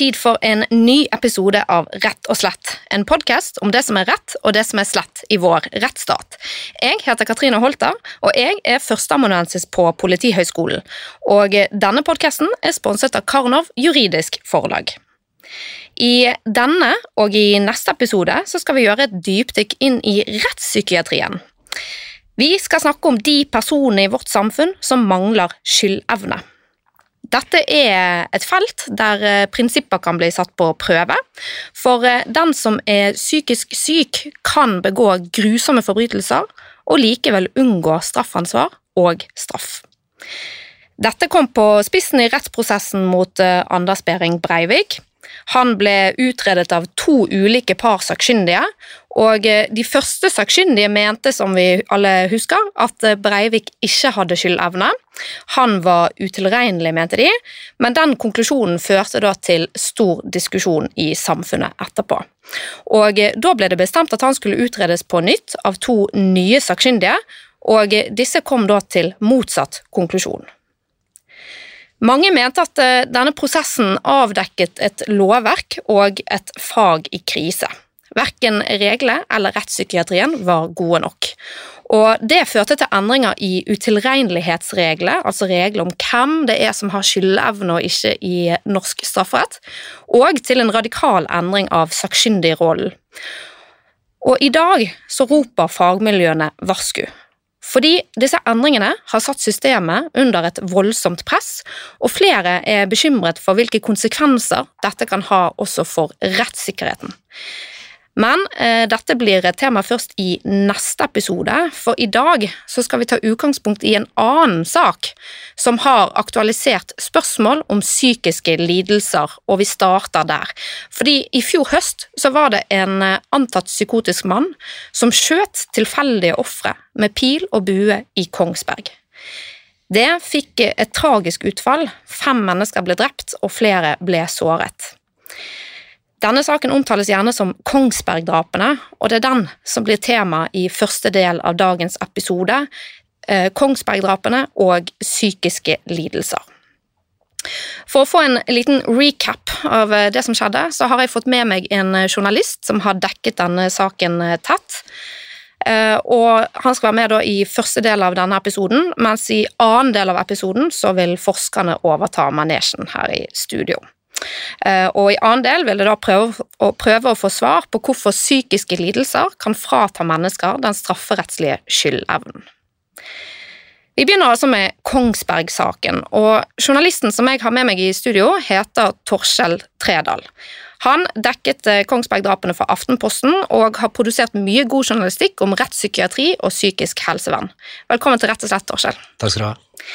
tid for en ny episode av Rett og slett. En podkast om det som er rett og det som er slett i vår rettsstat. Jeg heter Katrine Holter, og jeg er førsteamanuensis på Politihøgskolen. Og denne podkasten er sponset av Karnov juridisk forlag. I denne og i neste episode skal vi gjøre et dypdykk inn i rettspsykiatrien. Vi skal snakke om de personene i vårt samfunn som mangler skyldevne. Dette er et felt der eh, prinsipper kan bli satt på prøve. For eh, den som er psykisk syk, kan begå grusomme forbrytelser og likevel unngå straffansvar og straff. Dette kom på spissen i rettsprosessen mot eh, Anders Behring Breivik. Han ble utredet av to ulike par sakkyndige, og eh, de første sakkyndige mente, som vi alle husker, at eh, Breivik ikke hadde skyldevne. Han var utilregnelig, mente de, men den konklusjonen førte da til stor diskusjon i samfunnet etterpå. Og eh, Da ble det bestemt at han skulle utredes på nytt av to nye sakkyndige, og disse kom da til motsatt konklusjon. Mange mente at denne prosessen avdekket et lovverk og et fag i krise. Verken reglene eller rettspsykiatrien var gode nok. Og Det førte til endringer i utilregnelighetsregler, altså regler om hvem det er som har skyldevne og ikke i norsk strafferett, og til en radikal endring av sakkyndigrollen. Og i dag så roper fagmiljøene varsku. Fordi disse endringene har satt systemet under et voldsomt press, og flere er bekymret for hvilke konsekvenser dette kan ha også for rettssikkerheten. Men eh, dette blir et tema først i neste episode, for i dag så skal vi ta utgangspunkt i en annen sak som har aktualisert spørsmål om psykiske lidelser, og vi starter der. Fordi i fjor høst så var det en eh, antatt psykotisk mann som skjøt tilfeldige ofre med pil og bue i Kongsberg. Det fikk et tragisk utfall. Fem mennesker ble drept, og flere ble såret. Denne saken omtales gjerne som Kongsberg-drapene, og det er den som blir tema i første del av dagens episode. Eh, Kongsberg-drapene og psykiske lidelser. For å få en liten recap av eh, det som skjedde, så har jeg fått med meg en journalist som har dekket denne saken eh, tett. Og Han skal være med i første del av denne episoden, mens i annen del av episoden så vil forskerne overta manesjen her i studio. Eh, og I annen del vil det da prøve å, prøve å få svar på hvorfor psykiske lidelser kan frata mennesker den strafferettslige skyldevnen. Vi begynner altså med Kongsberg-saken, og journalisten som jeg har med meg i studio, heter Torskjell Tredal. Han dekket eh, Kongsberg-drapene for Aftenposten og har produsert mye god journalistikk om rettspsykiatri og psykisk helsevern. Velkommen til Rett og slett, Torskjell. Takk skal du ha.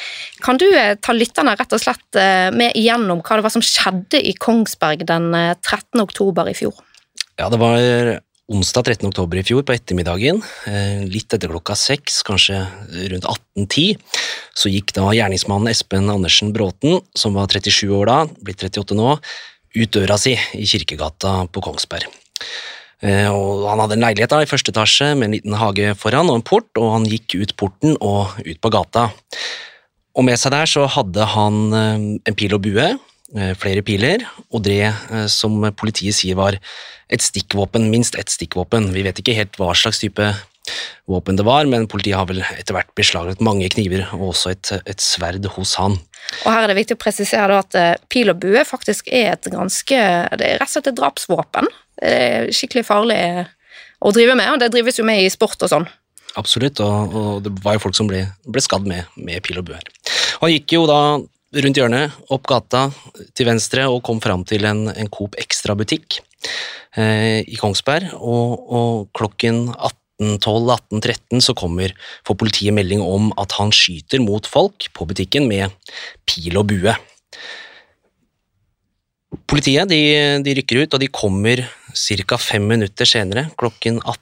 Kan du eh, ta lytterne rett og slett eh, med igjennom hva det var som skjedde i Kongsberg den 13. oktober i fjor? Ja, det var onsdag 13. oktober i fjor på ettermiddagen, litt etter klokka seks, kanskje rundt 18.10, så gikk da gjerningsmannen Espen Andersen Bråten, som var 37 år da, blitt 38 nå, ut døra si i Kirkegata på Kongsberg. Eh, og han hadde en leilighet da, i første etasje med en liten hage foran og en port, og han gikk ut porten og ut på gata. Og Med seg der så hadde han eh, en pil og bue, eh, flere piler, og det som politiet sier var et stikkvåpen, minst ett stikkvåpen. Vi vet ikke helt hva slags type våpen det var, men politiet har vel etter hvert beslaglagt mange kniver og også et, et, sverd hos han. Og Her er det viktig å presisere at eh, pil og bue faktisk er et ganske Det er rett og slett et drapsvåpen. Det er skikkelig farlig å drive med, og det drives jo med i sport og sånn. Absolutt, og, og, det var jo folk som ble, ble skadd med, med pil og bue. Han gikk jo da rundt hjørnet, opp gata til venstre og kom fram til en, en Coop Extra-butikk eh, i Kongsberg, og, og klokken 18 1812-1813 så kommer, for politiet melding om at han skyter mot folk på butikken med pil og bue. Politiet de, de rykker ut, og de kommer ca. fem minutter senere, klokken 18.18.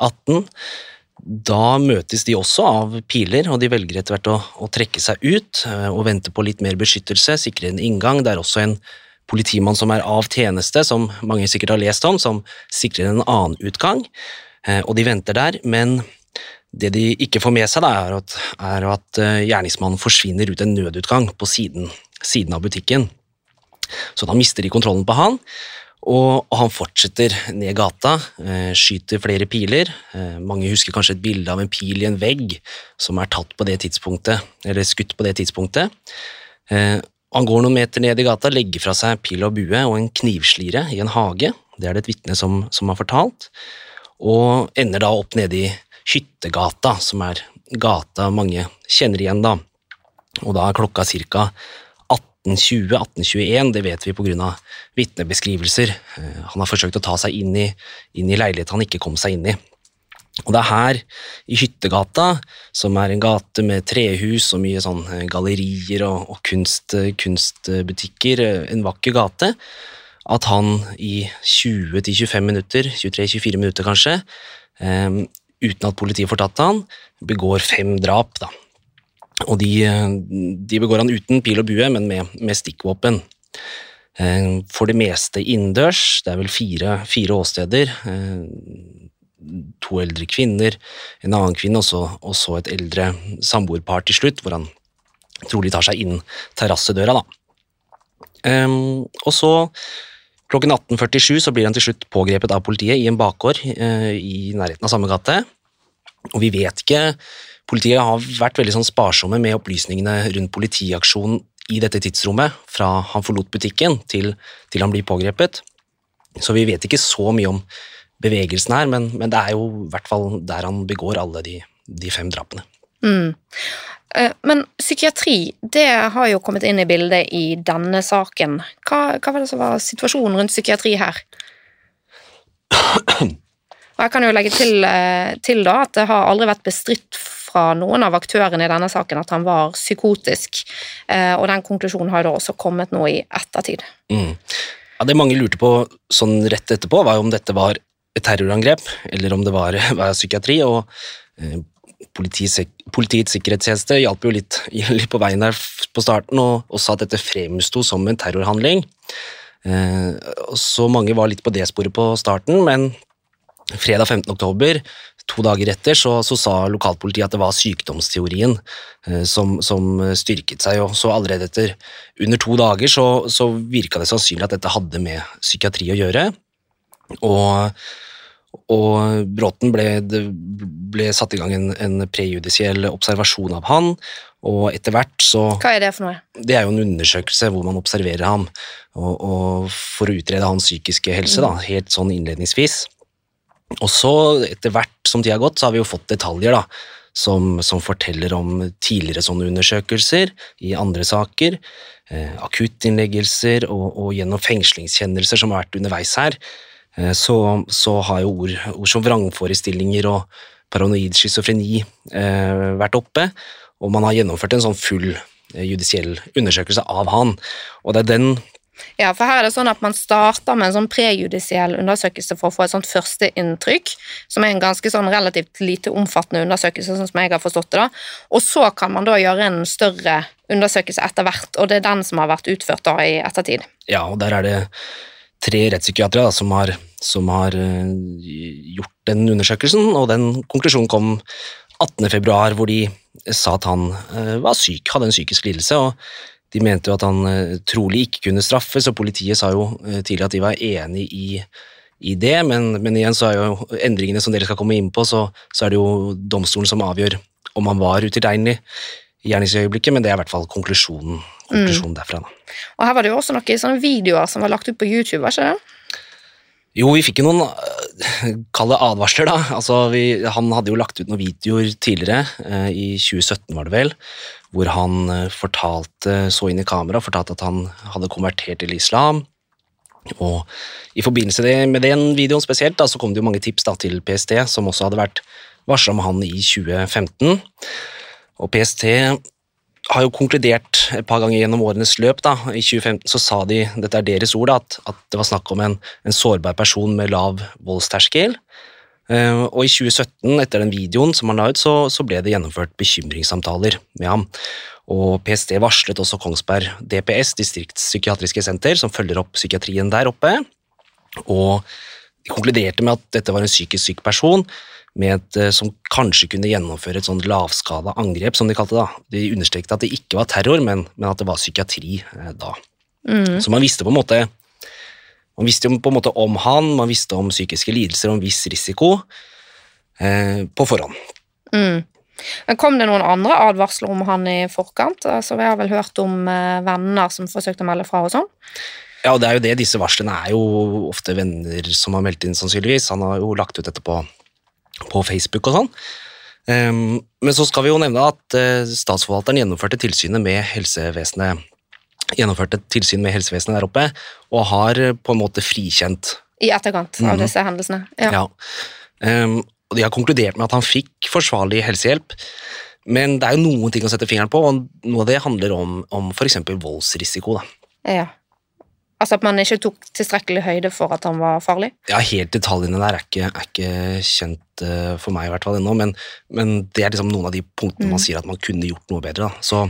18. Da møtes de også av piler, og de velger etter hvert å, å, trekke seg ut eh, og vente på litt mer beskyttelse, sikre en inngang. Det er også en politimann som er av tjeneste, som mange sikkert har lest om, som sikrer en annen utgang. Eh, og de venter der, men det de ikke får med seg, da, er at, er at eh, gjerningsmannen forsvinner ut en nødutgang på siden, siden av butikken. Så da mister de kontrollen på han, og, han fortsetter ned gata, eh, skyter flere piler. Mange husker kanskje et bilde av en pil i en vegg som er tatt på det tidspunktet, eller skutt på det tidspunktet. Han går noen meter ned i gata, legger fra seg pil og bue og en knivslire i en hage. Det er det et vitne som, som har fortalt. Og ender da opp nede i Skyttergata, som er gata mange kjenner igjen, da. Og da er klokka ca. 1820-1821, det vet vi pga. vitnebeskrivelser. Eh, han har forsøkt å ta seg inn i, i leilighet han ikke kom seg inn i. Og det er her, i Hyttegata, som er en gate med trehus og mye sånn eh, gallerier og, og kunst, eh, kunstbutikker, en vakker gate, at han i 20-25 minutter, 23-24 minutter kanskje, um, uten at politiet får tatt han, begår fem drap. da. Og de, de, begår han uten pil og bue, men med, med stikkvåpen. Eh, for det meste innendørs. Det er vel fire, fire åsteder. Eh, to eldre kvinner, en annen kvinne og så, et eldre samboerpar til slutt, hvor han trolig tar seg inn terrassedøra. Um, og så, klokken 18.47, så blir han til slutt pågrepet av politiet i en bakgård uh, i nærheten av samme gate. Og vi vet ikke Politiet har vært veldig sånn sparsomme med opplysningene rundt politiaksjonen i dette tidsrommet, fra han forlot butikken til, til, han blir pågrepet. Så vi vet ikke så mye om bevegelsen her, men, men det er jo i hvert fall der han begår alle de, de fem drapene. Mm. Eh, men psykiatri det har jo kommet inn i bildet i denne saken. Hva, hva var det som var situasjonen rundt psykiatri her? Og jeg kan jo legge til, eh, til da, at det har aldri vært bestridt fra noen av aktørene i denne saken at han var psykotisk, eh, og den konklusjonen har da også kommet nå i ettertid. Mm. Ja, det mange lurte på sånn rett etterpå, var om dette var et terrorangrep, eller om det var, var psykiatri. og Politiets, sikkerhetstjeneste hjalp jo litt, litt, på veien der på starten og, og sa at dette fremsto som en terrorhandling. Eh, så mange var litt på det sporet på starten, men fredag 15. oktober to dager etter så, så, sa lokalpolitiet at det var sykdomsteorien eh, som, som, styrket seg, og så allerede etter under to dager så, så virka det sannsynlig at dette hadde med psykiatri å gjøre. Og, og Bråten ble, ble, satt i gang en, en prejudisiell observasjon av han, og etter hvert så Hva er det for noe? Det er jo en undersøkelse hvor man observerer ham, og, og for å utrede hans psykiske helse, da, helt sånn innledningsvis. Og så, etter hvert som tida har gått, så har vi jo fått detaljer da, som, som forteller om tidligere sånne undersøkelser i andre saker. Eh, akuttinnleggelser og, og, gjennom fengslingskjennelser som har vært underveis her. Eh, så, så, har jo ord, ord, som vrangforestillinger og paranoid schizofreni eh, vært oppe. Og man har gjennomført en sånn full eh, judisiell undersøkelse av han. Og det er den ja, for her er det sånn at man starter med en sånn prejudisiell undersøkelse for å få et sånt førsteinntrykk, som er en ganske sånn relativt lite omfattende undersøkelse, sånn som jeg har forstått det. da. Og så kan man da gjøre en større undersøkelse etter hvert, og det er den som har vært utført da i ettertid. Ja, og der er det tre rettspsykiatere som som har uh, gjort den undersøkelsen, og den konklusjonen kom 18.2, hvor de sa at han uh, var syk, hadde en psykisk lidelse. og de mente jo at han eh, trolig ikke kunne straffes, og politiet sa jo eh, tidligere at de var enig i, i det, men, men, igjen så er jo endringene som dere skal komme inn på, så, så er det jo domstolen som avgjør om han var utilregnelig gjerningsøyeblikket, men det er i hvert fall konklusjonen, konklusjonen mm. derfra. Da. Og Her var det jo også noen sånne videoer som var lagt ut på YouTube, var ikke det? Jo, vi fikk jo noen eh, kalde advarsler, da. Altså, vi, han hadde jo lagt ut noen videoer tidligere, eh, i 2017 var det vel, hvor han eh, fortalte, så inn i kamera fortalte at han hadde konvertert til islam. Og i forbindelse med den videoen spesielt, da, så kom det jo mange tips da, til PST, som også hadde vært varsla om han i 2015. Og PST har jo konkludert et par ganger gjennom årenes løp. Da. I 2015 så sa de, dette er deres ord, da, at, at, det var snakk om en, en, sårbar person med lav voldsterskel. Uh, og i 2017, etter den videoen som han la ut, så, så, ble det gjennomført bekymringssamtaler med ham. Og PST varslet også Kongsberg DPS, distriktspsykiatriske senter, som følger opp psykiatrien der oppe. Og de konkluderte med at dette var en psykisk syk person et, eh, som kanskje kunne gjennomføre et sånn lavskala angrep, som de kalte det. da. De understreket at det ikke var terror, men, men at det var psykiatri eh, da. Mm. Så man visste på en måte man visste på en måte om han, man visste om psykiske lidelser og en viss risiko eh, på forhånd. Mm. Men Kom det noen andre advarsler om han i forkant? Altså, Vi har vel hørt om eh, venner som forsøkte å melde fra og sånn? Ja, og det er jo det, disse varslene er jo ofte venner som har meldt inn, sannsynligvis. Han har jo lagt ut dette på, på Facebook og sånn. Um, men så skal vi jo nevne at uh, statsforvalteren gjennomførte tilsynet med helsevesenet gjennomførte tilsyn med helsevesenet der oppe, og har eh, på en måte frikjent. I etterkant av Mhm. disse hendelsene. Ja. Ja. Um, og de har konkludert med at han fikk forsvarlig helsehjelp, men det er jo noen ting å sette fingeren på, og noe av det handler om, om f.eks. voldsrisiko. Da. ja. Altså at man ikke tok tilstrekkelig høyde for at han var farlig? Ja, helt detaljene der er ikke, er ikke kjent uh, for meg i hvert fall ennå, men, men det er liksom noen av de punktene man Mm. sier at man kunne gjort noe bedre. Da. Så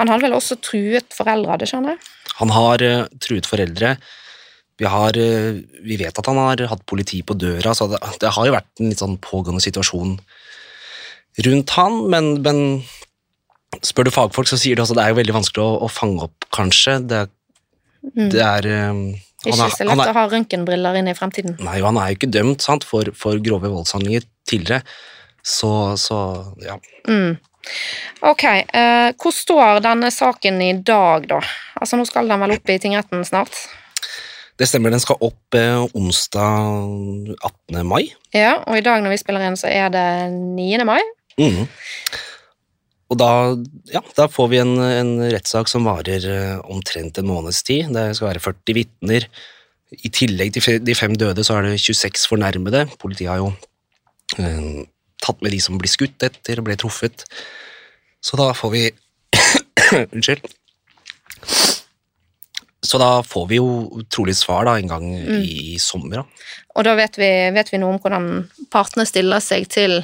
Han har vel også truet foreldre, det skjønner jeg? han har uh, truet foreldre. Vi, har, uh, vi vet at han har hatt politi på døra, så det, det har jo vært en litt sånn pågående situasjon rundt han, men, men spør du fagfolk, så sier de også at det er jo veldig vanskelig å, å fange opp, kanskje. Det, Mm. det er um, Ikke han er- så lett er- å ha røntgenbriller inn i fremtiden. Nei, han er jo ikke dømt sant, for, for grove voldshandlinger tidligere, så, så ja. Mm. Ok, eh, hvor står denne saken i dag, da? Altså, Nå skal den vel opp i tingretten snart? Det stemmer, den skal opp eh, onsdag 18. mai. Ja, og i dag når vi spiller inn, så er det 9. mai. Mhm. Og da, ja, da får vi en, en rettssak som varer eh, omtrent en måneds tid. Det skal være 40 vitner. I tillegg til de fem døde, så er det 26 fornærmede. Politiet har jo eh, tatt med de som blir skutt etter, ble truffet. Så da får vi Unnskyld. Så da får vi jo trolig svar da, en gang i, i sommer. Da. Og da vet vi, vet vi noe om hvordan partene stiller seg til,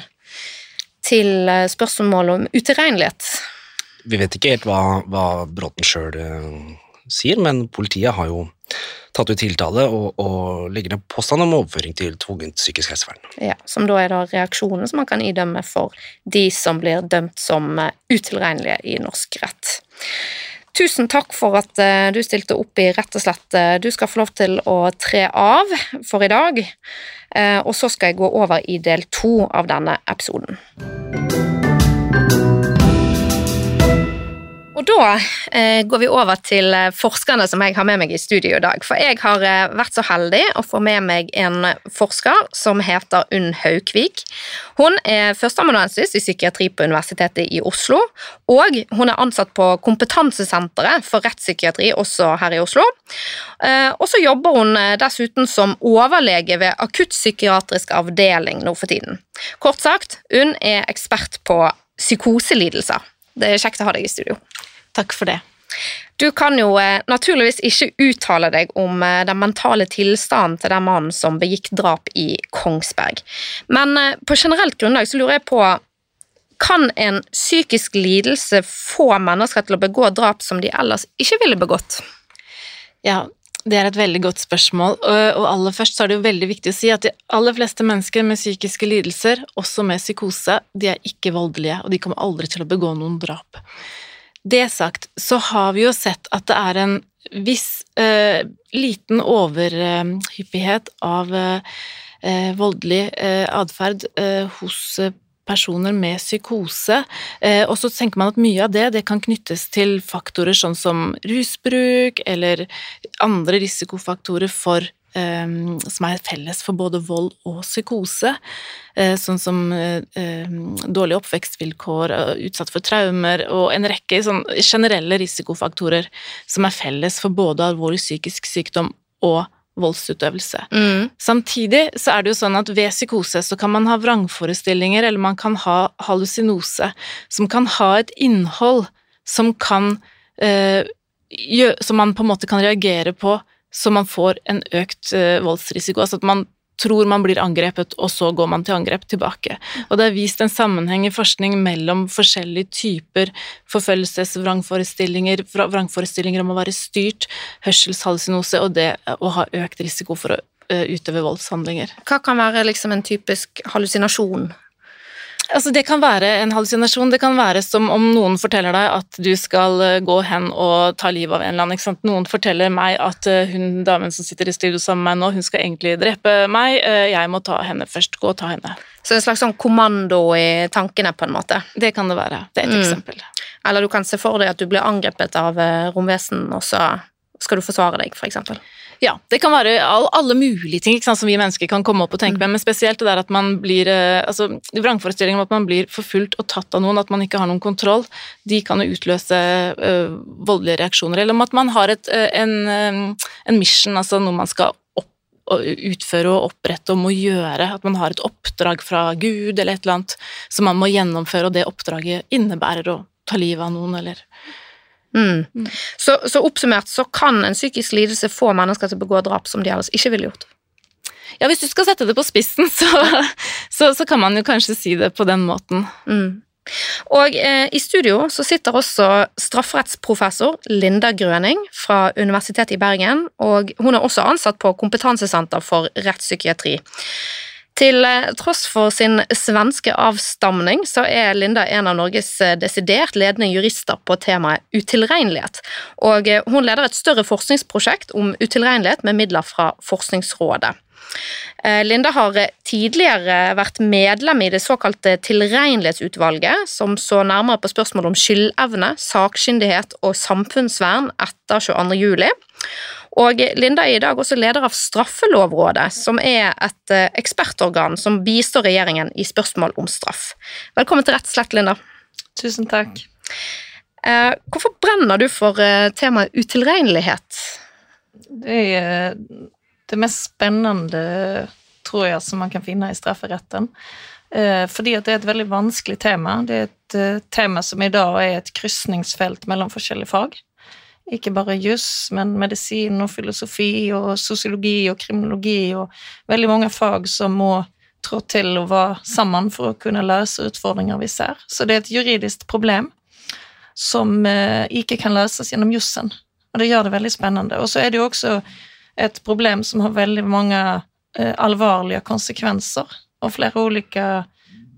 til eh, spørsmålet om utilregnelighet. Vi vet ikke helt hva, hva Bråten sjøl sier, men politiet har jo tatt ut tiltale og, og legger ned påstand om overføring til tvungent psykisk helsevern. Ja, som da er da reaksjonen som man kan idømme for de som blir dømt som eh, utilregnelige i norsk rett. Tusen takk for at eh, du stilte opp i Rett og slett. eh, Du skal få lov til å tre av for i dag, eh, og så skal jeg gå over i del to av denne episoden. Og da eh, går vi over til eh, forskerne som jeg har med meg i studio i dag. For jeg har eh, vært så heldig å få med meg en forsker som heter Unn Haukvik. Hun er førsteamanuensis i psykiatri på Universitetet i Oslo, og hun er ansatt på Kompetansesenteret for rettspsykiatri også her i Oslo. Eh, og så jobber hun eh, dessuten som overlege ved akuttpsykiatrisk avdeling nå for tiden. Kort sagt, Unn er ekspert på psykoselidelser. Det er kjekt å ha deg i studio. Takk for det. Du kan jo eh, naturligvis ikke uttale deg om eh, den mentale tilstanden til den mannen som begikk drap i Kongsberg. Men eh, på generelt grunnlag så lurer jeg på Kan en psykisk lidelse få mennesker til å begå drap som de ellers ikke ville begått? Ja, det er et veldig godt spørsmål, og aller først så er det jo veldig viktig å si at de aller fleste mennesker med psykiske lidelser, også med psykose, de er ikke voldelige, og de kommer aldri til å begå noen drap. Det sagt, så har vi jo sett at det er en viss eh, liten overhyppighet av eh, voldelig eh, atferd eh, hos personer med psykose, eh, og så tenker man at mye av det, det kan knyttes til faktorer sånn som rusbruk eller andre risikofaktorer for eh, som er felles for både vold og psykose, eh, sånn som eh, eh, dårlige oppvekstvilkår, utsatt for traumer og en rekke sånn generelle risikofaktorer som er felles for både alvorlig psykisk sykdom og voldsutøvelse. Mm. Samtidig så er det jo sånn at ved psykose så kan man ha vrangforestillinger, eller man kan ha hallusinose, som kan ha et innhold som kan eh, Som man på en måte kan reagere på så man får en økt eh, voldsrisiko. Altså at man tror man blir angrepet, og så går man til angrep tilbake. Og det er vist en sammenheng i forskning mellom forskjellige typer forfølgelsesvrangforestillinger, vrangforestillinger om å være styrt, hørselshalsinose og det å ha økt risiko for å eh, utøve voldshandlinger. Hva kan være liksom en typisk hallusinasjon? Altså, det kan være en hallusinasjon. Det kan være som om noen forteller deg at du skal eh, gå hen og ta livet av en eller annen. Noen forteller meg at eh, hun damen som sitter i studio sammen med meg nå, hun skal egentlig drepe meg. Eh, Jeg må ta henne først. Gå og ta henne. Så en slags sånn kommando i tankene, på en måte. Det kan det være. Det er et Mm. eksempel. Eller du kan se for deg at du blir angrepet av romvesen, og så skal du forsvare deg, for eksempel. Ja, det kan være all, alle mulige ting sant, som vi mennesker kan komme opp og tenke med, men spesielt det der at man blir eh, altså Vrangforestillingen om at man blir forfulgt og tatt av noen, at man ikke har noen kontroll, de kan jo utløse ø, voldelige reaksjoner. Eller om at man har et, eh, en, eh, en mission, altså noe man skal opp, utføre og opprette og må gjøre. At man har et oppdrag fra Gud eller et eller annet som man må gjennomføre, og det oppdraget innebærer å ta livet av noen, eller Mm. Mm. Så, så oppsummert så kan en psykisk lidelse få mennesker til å begå drap som de ellers ikke ville gjort. Ja, hvis du skal sette det på spissen, så, så, så kan man jo kanskje si det på den måten. Mm. Og eh, i studio så sitter også strafferettsprofessor Linda Grøning fra Universitetet i Bergen, og hun er også ansatt på Kompetansesenter for rettspsykiatri. Til eh, tross for sin svenske avstamning, så er Linda en av Norges eh, desidert ledende jurister på temaet utilregnelighet, og eh, hun leder et større forskningsprosjekt om utilregnelighet med midler fra Forskningsrådet. Linda har tidligere vært medlem i det såkalte Tilregnelighetsutvalget, som så nærmere på spørsmål om skyldevne, sakkyndighet og samfunnsvern etter 22. juli. Og Linda er i dag også leder av Straffelovrådet, som er et eh, ekspertorgan som bistår regjeringen i spørsmål om straff. Velkommen til Rett slett, Linda. Tusen takk. Eh, Hvorfor brenner du for eh, temaet utilregnelighet? Det er det mest spennende, tror jeg, som man kan finne i strafferetten. Fordi det er et veldig vanskelig tema. Det er et tema som i dag er et krysningsfelt mellom forskjellige fag. Ikke bare juss, men medisin og filosofi og sosiologi og kriminologi og veldig mange fag som må trå til og være sammen for å kunne løse utfordringer vi ser. Så det er et juridisk problem som eh, ikke kan løses gjennom jussen. Og det gjør det veldig spennende. Og så er det jo også et problem som har veldig mange eh, alvorlige konsekvenser, og flere ulike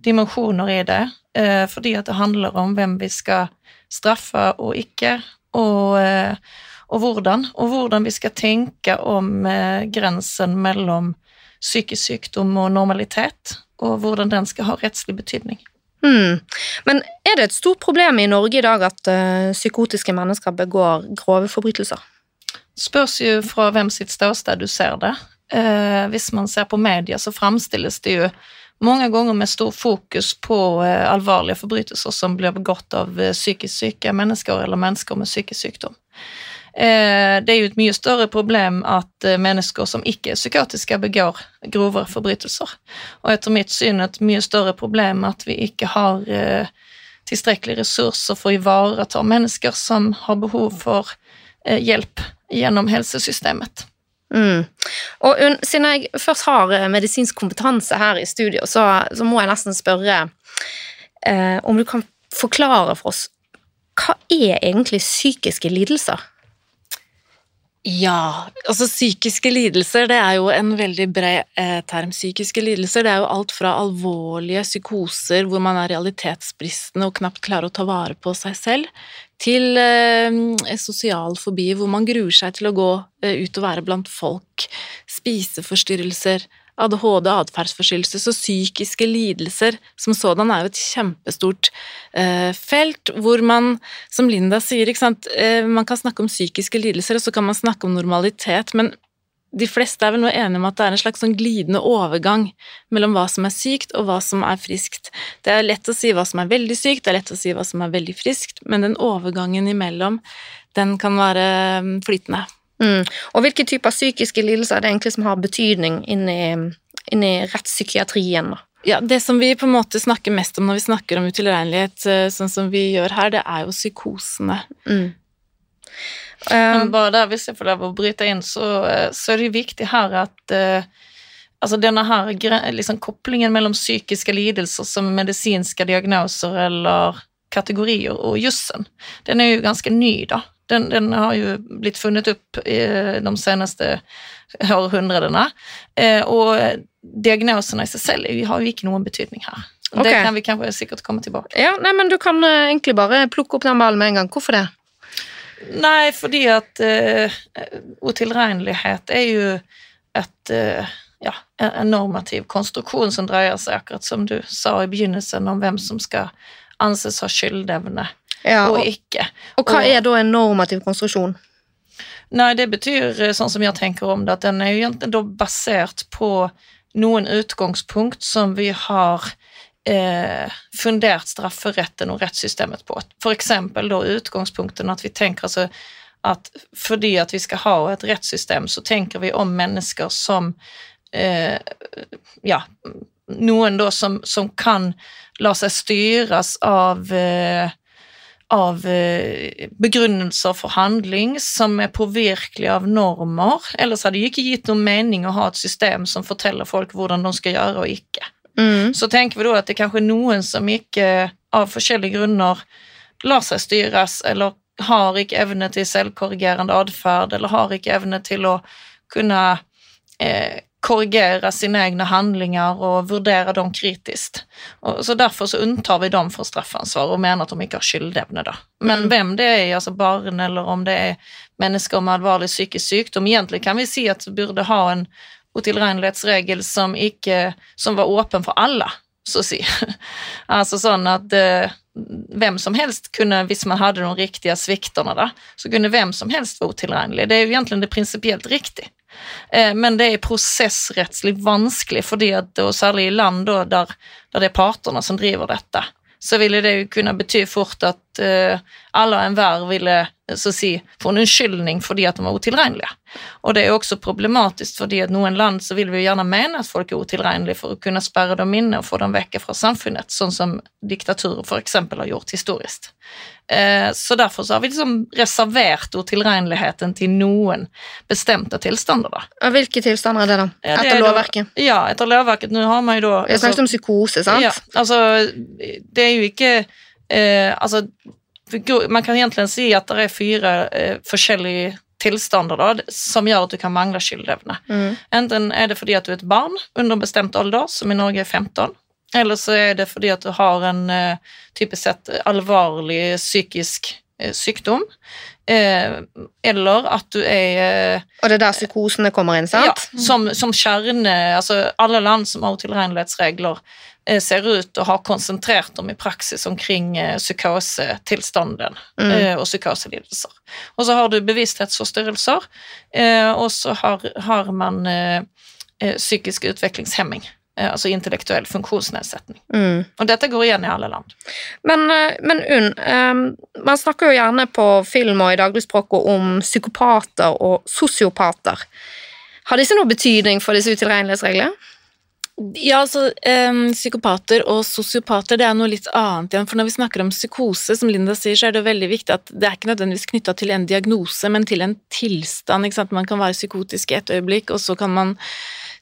dimensjoner i det, eh, fordi at det handler om hvem vi skal straffe og ikke, og, eh, og hvordan. Og hvordan vi skal tenke om eh, grensen mellom psykisk sykdom og normalitet, og hvordan den skal ha rettslig betydning. Hmm. Men er det et stort problem i Norge i dag at uh, psykotiske mennesker begår grove forbrytelser? spørs jo fra hvem sitt ståsted du ser det. Uh, hvis man ser på media, så framstilles det jo mange ganger med stor fokus på eh, alvorlige forbrytelser som blir begått av eh, psykisk syke mennesker eller mennesker med psykisk sykdom. Eh, det er jo et mye større problem at mennesker som ikke er psykotiske, begår grovere forbrytelser. Og etter mitt syn et mye større problem at vi ikke har tilstrekkelige ressurser for å ivareta mennesker som har behov for hjelp gjennom helsesystemet. Mm. Og siden jeg først har eh, medisinsk kompetanse her i studio, så, så må jeg nesten spørre eh, om du kan forklare for oss hva er egentlig psykiske lidelser? Ja, altså psykiske lidelser det er jo en veldig bred eh, term. Psykiske lidelser det er jo alt fra alvorlige psykoser hvor man er realitetsbristende og knapt klarer å ta vare på seg selv, til eh, sosial fobi hvor man gruer seg til å gå eh, ut og være blant folk, spiseforstyrrelser, ADHD, atferdsforstyrrelse, så psykiske lidelser som sådan er jo et kjempestort eh, felt, hvor man, som Linda sier, eh, man kan snakke om psykiske lidelser, og så kan man snakke om normalitet, men de fleste er vel nå enige om at det er en slags sånn glidende overgang mellom hva som er sykt og hva som er friskt. Det er lett å si hva som er veldig sykt, det er lett å si hva som er veldig friskt, men den overgangen imellom, den kan være mm, flytende. Mm. Og hvilke typer psykiske lidelser er det egentlig som har betydning inni, inni rettspsykiatrien? da? Ja, Det som vi på en måte snakker mest om når vi snakker om utilregnelighet, eh, sånn som vi gjør her, det er jo psykosene. Mm. Um, Men bare der, hvis jeg får lov å bryte inn, så, eh, så er det jo viktig her at uh, altså denne her liksom, koblingen mellom psykiske lidelser som medisinske diagnoser eller kategorier og jussen, den er jo ganske ny, da. Den, den har jo blitt funnet opp i de seneste århundrene. Eh, og diagnosene i seg selv har jo ikke noen betydning her. Okay. Det kan vi kanskje sikkert komme tilbake Ja, nei, men Du kan eh, egentlig bare plukke opp den ballen med en gang. Hvorfor det? Nei, fordi at uh, utilregnelighet er jo et uh, ja, en en normativ konstruksjon som dreier seg, akkurat som du sa i begynnelsen, om hvem som skal anses ha skyldevne Ja, og og, ikke. og hva og- er da en normativ konstruksjon? Nei, det betyr, eh, sånn som jeg tenker om det, at den er jo egentlig basert på noen utgangspunkt som vi har eh, fundert strafferetten og rettssystemet på. Eksempel da utgangspunkten at vi tenker altså at fordi at vi skal ha et rettssystem, så tenker vi om mennesker som eh, ja, noen da som, som kan la seg styres av eh, av eh, begrunnelser for handling som er påvirkelig av normer. Ellers hadde det ikke gitt noen mening å ha et system som forteller folk hvordan de skal gjøre og ikke. Mm. Så tenker vi da at det er kanskje noen som ikke av forskjellige grunner lar seg styres, eller har ikke evne til selvkorrigerende atferd, eller har ikke evne til å kunne eh, korrigere sine egne handlinger og vurdere dem kritisk. Og, så derfor så unntar vi dem fra straffansvar og mener at de ikke har skyldevne. da. Men Mm. hvem det er, altså barn eller om det er mennesker med alvorlig psykisk sykdom, egentlig kan vi si at vi burde ha en utilregnelighetsregel som, ikke, som var åpen for alle, så å si. altså sånn at eh, hvem som helst kunne, hvis man hadde de riktige sviktene, da, så kunne hvem som helst være utilregnelig. Det er jo egentlig det prinsipielt riktig. Eh, men det er prosessrettslig vanskelig, fordi at, og særlig i land der, der det er partene som driver dette, så ville det jo kunne bety fort at eh, alle og enhver ville så å si, få en unnskyldning fordi at de var utilregnelige. Og det er jo også problematisk fordi at noen land så vil vi jo gjerne mene at folk er utilregnelige for å kunne sperre dem inne og få dem vekk fra samfunnet, sånn som diktaturer eksempel har gjort historisk. Eh, så derfor så har vi liksom reservert utilregneligheten til noen bestemte tilstander, da. Og Hvilke tilstander er det, da? Ja, det Etter lovverket? da-? Ja, etter lovverket. Nå har man jo da Vi snakket om psykose, sant? Ja, altså, det er jo ikke eh, Altså, man kan egentlig si at det er fire eh, forskjellige tilstander da, som gjør at du kan mangle skyldevne. Mm. Enten er det fordi at du er et barn under en bestemt alder, som i Norge er 15, eller så er det fordi at du har en eh, typisk sett alvorlig psykisk eh, sykdom, eller at du er eh, Og det er der psykosene kommer inn, sant? ja, som, som kjerne Altså, alle land som har utilregnelighetsregler, eh, ser ut å ha konsentrert dem i praksis omkring eh, psykosetilstanden Mm. eh, og psykoselidelser. Og så har du bevissthetsforstyrrelser, eh, og så har, har man eh, eh, psykisk utviklingshemming. Eh, altså intellektuell funksjonsnedsetning. Mm. Og dette går igjen i alle land. Men, eh, men Unn, um, man snakker jo gjerne på film og i dagligspråket om psykopater og sosiopater. Har disse noe betydning for disse utilregnelighetsreglene? Ja, altså um, Psykopater og sosiopater det er noe litt annet igjen. For når vi snakker om psykose, som Linda sier, så er det veldig viktig at det er ikke nødvendigvis knytta til en diagnose, men til en tilstand. ikke sant? Man kan være psykotisk i et øyeblikk, og så kan man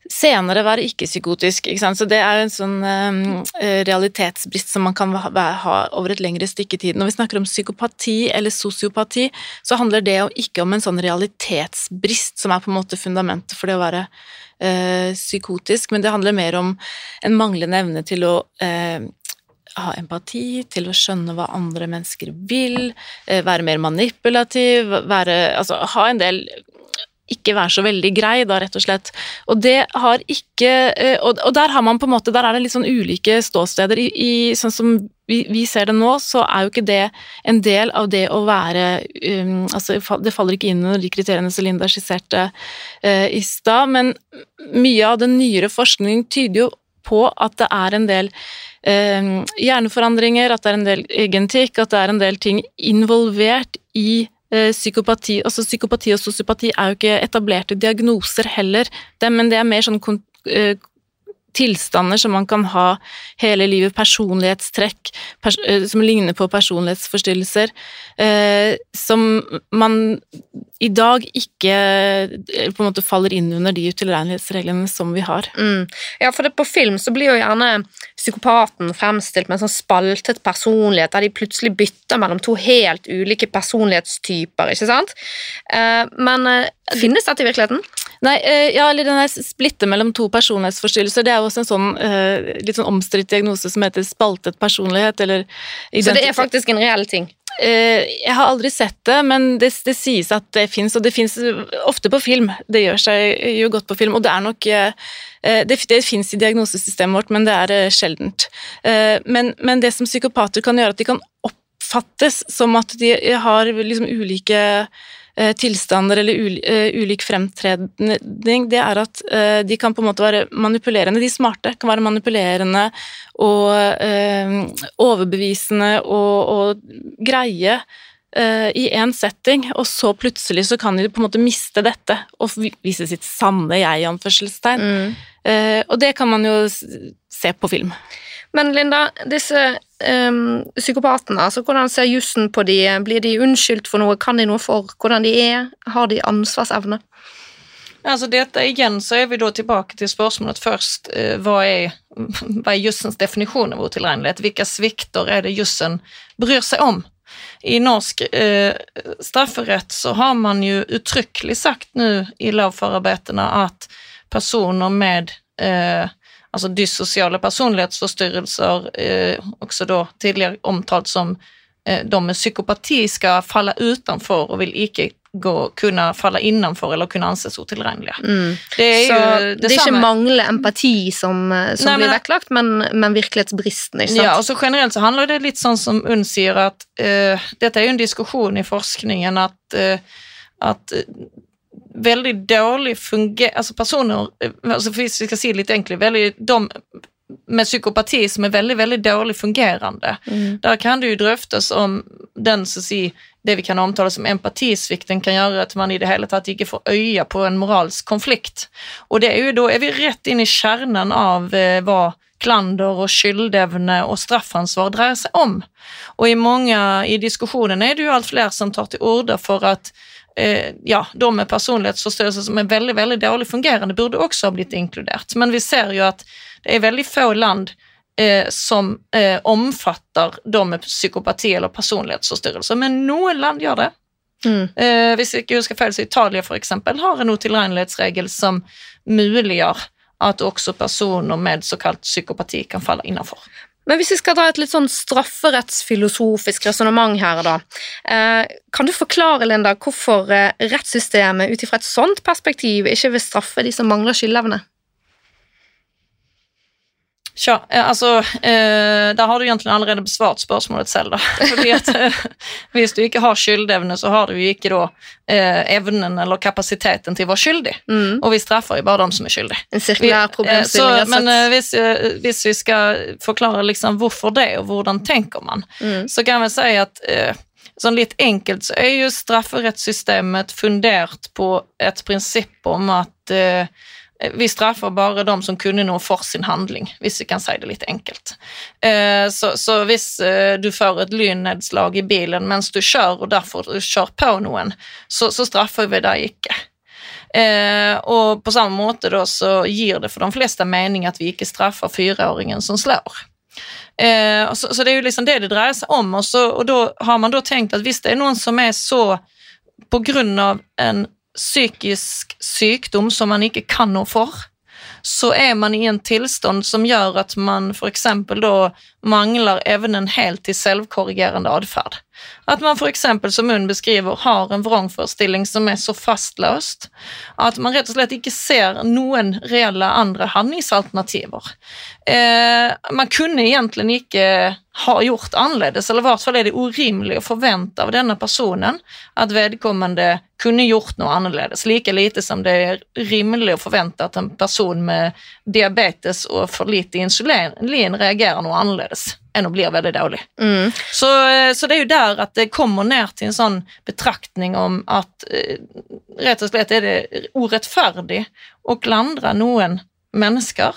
senere være ikke-psykotisk. ikke? Så det er en sånn eh, realitetsbrist som man kan ha, over et lengre stykke tid. Når vi snakker om psykopati eller sosiopati, så handler det jo ikke om en sånn realitetsbrist som er på en måte fundamentet for det å være uh, psykotisk, men det handler mer om en manglende evne til å uh, ha empati, til å skjønne hva andre mennesker vil, være mer manipulativ, være, altså ha en del ikke være så veldig grei, da, rett og slett. Og det har ikke eh, Og, der har man på en måte Der er det litt sånn ulike ståsteder. I, i, sånn som vi, vi ser det nå, så er jo ikke det en del av det å være um, Altså, det faller ikke inn under de kriteriene som Linda skisserte uh, i stad, men mye av den nyere forskningen tyder jo på at det er en del eh, hjerneforandringer, at det er en del genetikk, at det er en del ting involvert i psykopati. Altså psykopati og sosiopati er jo ikke etablerte diagnoser heller, det, men det er mer sånn eh, tilstander som man kan ha hele livet, personlighetstrekk pers eh, som ligner på personlighetsforstyrrelser, eh, som man i dag ikke eh, på en måte faller inn under de utilregnelighetsreglene som vi har. Mm. Ja, for det, på film så blir jo gjerne psykopaten fremstilt med en sånn spaltet personlighet, der de plutselig bytter mellom to helt ulike personlighetstyper, ikke sant? Eh, men eh, finnes dette i virkeligheten? Nei, eh, ja, eller den der splitte mellom to personlighetsforstyrrelser, det er jo også en sånn litt sånn omstridt diagnose som heter spaltet personlighet, eller Så det er faktisk en reell ting. Eh, Jeg har aldri sett det, men det, det sies at det fins, og det fins ofte på film. Det gjør seg jo godt på film, og det er nok eh, eh, Det, det fins i diagnosesystemet vårt, men det er sjeldent. Men, men det som psykopater kan gjøre, at de kan oppfattes som at de har liksom ulike tilstander eller eh, ulik fremtredning, det er at eh, de kan på en måte være manipulerende. De smarte kan være manipulerende og eh, overbevisende og, og greie eh, i én setting, og så plutselig så kan de på en måte miste dette og vise sitt sanne jeg, i anførselstegn. Mm. Eh, og det kan man jo se på film. Men Linda, disse um, psykopatene, altså hvordan ser jussen på de? Blir de unnskyldt for noe? Kan de noe for hvordan de er? Har de ansvarsevne? Altså dette, igjen så er vi da tilbake til spørsmålet først. Eh, vad, är, vad är jussens definisjon av utilregnelighet? Hvilke svikter er det jussen bryr seg om? I norsk eh, strafferett så har man ju uttryckligt sagt nu i lovförarbetena at personer med eh, alltså dyssosiale personlighetsforstyrrelser, eh, også da tidligere omtalt som eh, de med psykopati skal falle utenfor og vil ikke gå, kunne falle innenfor eller kunne anses utilregnelige. Mm. Det er Så jo det, det, er ikke samme. mangle empati som, eh, som Nei, men- blir vektlagt, men, men virkelighetsbristen. Ikke sant? Ja, og så generelt så handler det litt sånn som Unn sier, at eh, dette er jo en diskusjon i forskningen at, eh, at veldig dårlig funger... Altså personer altså Hvis vi skal si det litt enkelt, veldig, de med psykopati som er veldig, veldig dårlig fungerende, Mm. der kan det jo drøftes om den så sier si, det vi kan omtale som empatisvikten kan gjøre at man i det hele tatt ikke får øye på en moralsk konflikt. Og det er jo da er vi rett inn i kjernen av eh, hva klander og skyldevne og straffansvar dreier seg om. Og i mange i diskusjonene er det jo alt flere som tar til orde for at eh, ja, de med personlighetsforstyrrelser som er veldig veldig dårlig fungerende, burde også ha blitt inkludert. Men vi ser jo at det er veldig få land eh, som eh, omfatter de med psykopati eller personlighetsforstyrrelser, men noen land gjør det. Mm. Eh, hvis jeg ikke husker feil, så Italia eksempel har en utilregnelighetsregel som muliggjør at også personer med såkalt psykopati kan falle innenfor. Men hvis vi skal dra et litt sånn strafferettsfilosofisk resonnement her, da. Eh, kan du forklare, Linda, hvorfor eh, rettssystemet ut ifra et sånt perspektiv ikke vil straffe de som mangler skyldevne? Tja, eh, altså eh, Der har du egentlig allerede besvart spørsmålet selv, da. Fordi at eh, hvis du ikke har skyldevne, så har du jo ikke da eh, evnen eller kapasiteten til å være skyldig. Mm. Og vi straffer jo bare dem som er skyldige. En sirkulær Eh, problemstilling. Eh, men hvis, hvis vi skal forklare liksom hvorfor det, og hvordan tenker man, Mm. så kan vi si at eh, sånn litt enkelt så er jo strafferettssystemet fundert på et prinsipp om at eh, vi straffer bare de som kunne noe for sin handling, hvis vi kan si det litt enkelt. Eh, så, så hvis eh, du får et lynnedslag i bilen mens du kjører, og derfor kjører på noen, så, så straffer vi deg ikke. Eh, og på samme måte da, så gir det for de fleste mening at vi ikke straffer fireåringen som slår. Eh, så, så det er jo liksom det det dreier seg om, og, så, og da har man da tenkt at hvis det er noen som er så på grunn av en psykisk sykdom som man ikke kan noe for, så er man i en tilstand som gjør at man f.eks. da mangler evnen helt til selvkorrigerende atferd. At man f.eks., som hun beskriver, har en vrangforestilling som er så fastløst at man rett og slett ikke ser noen reelle andre handlingsalternativer. Eh, man kunne egentlig ikke ha gjort annerledes, eller i hvert fall er det urimelig å forvente av denne personen at vedkommende kunne gjort noe annerledes. Like lite som det er rimelig å forvente at en person med diabetes og for lite insulin reagerer noe annerledes enn å bli veldig dårlig. Mm. Så, eh, så det er jo der at det kommer ned til en sånn betraktning om at eh, rett og slett er det urettferdig å klandre noen mennesker.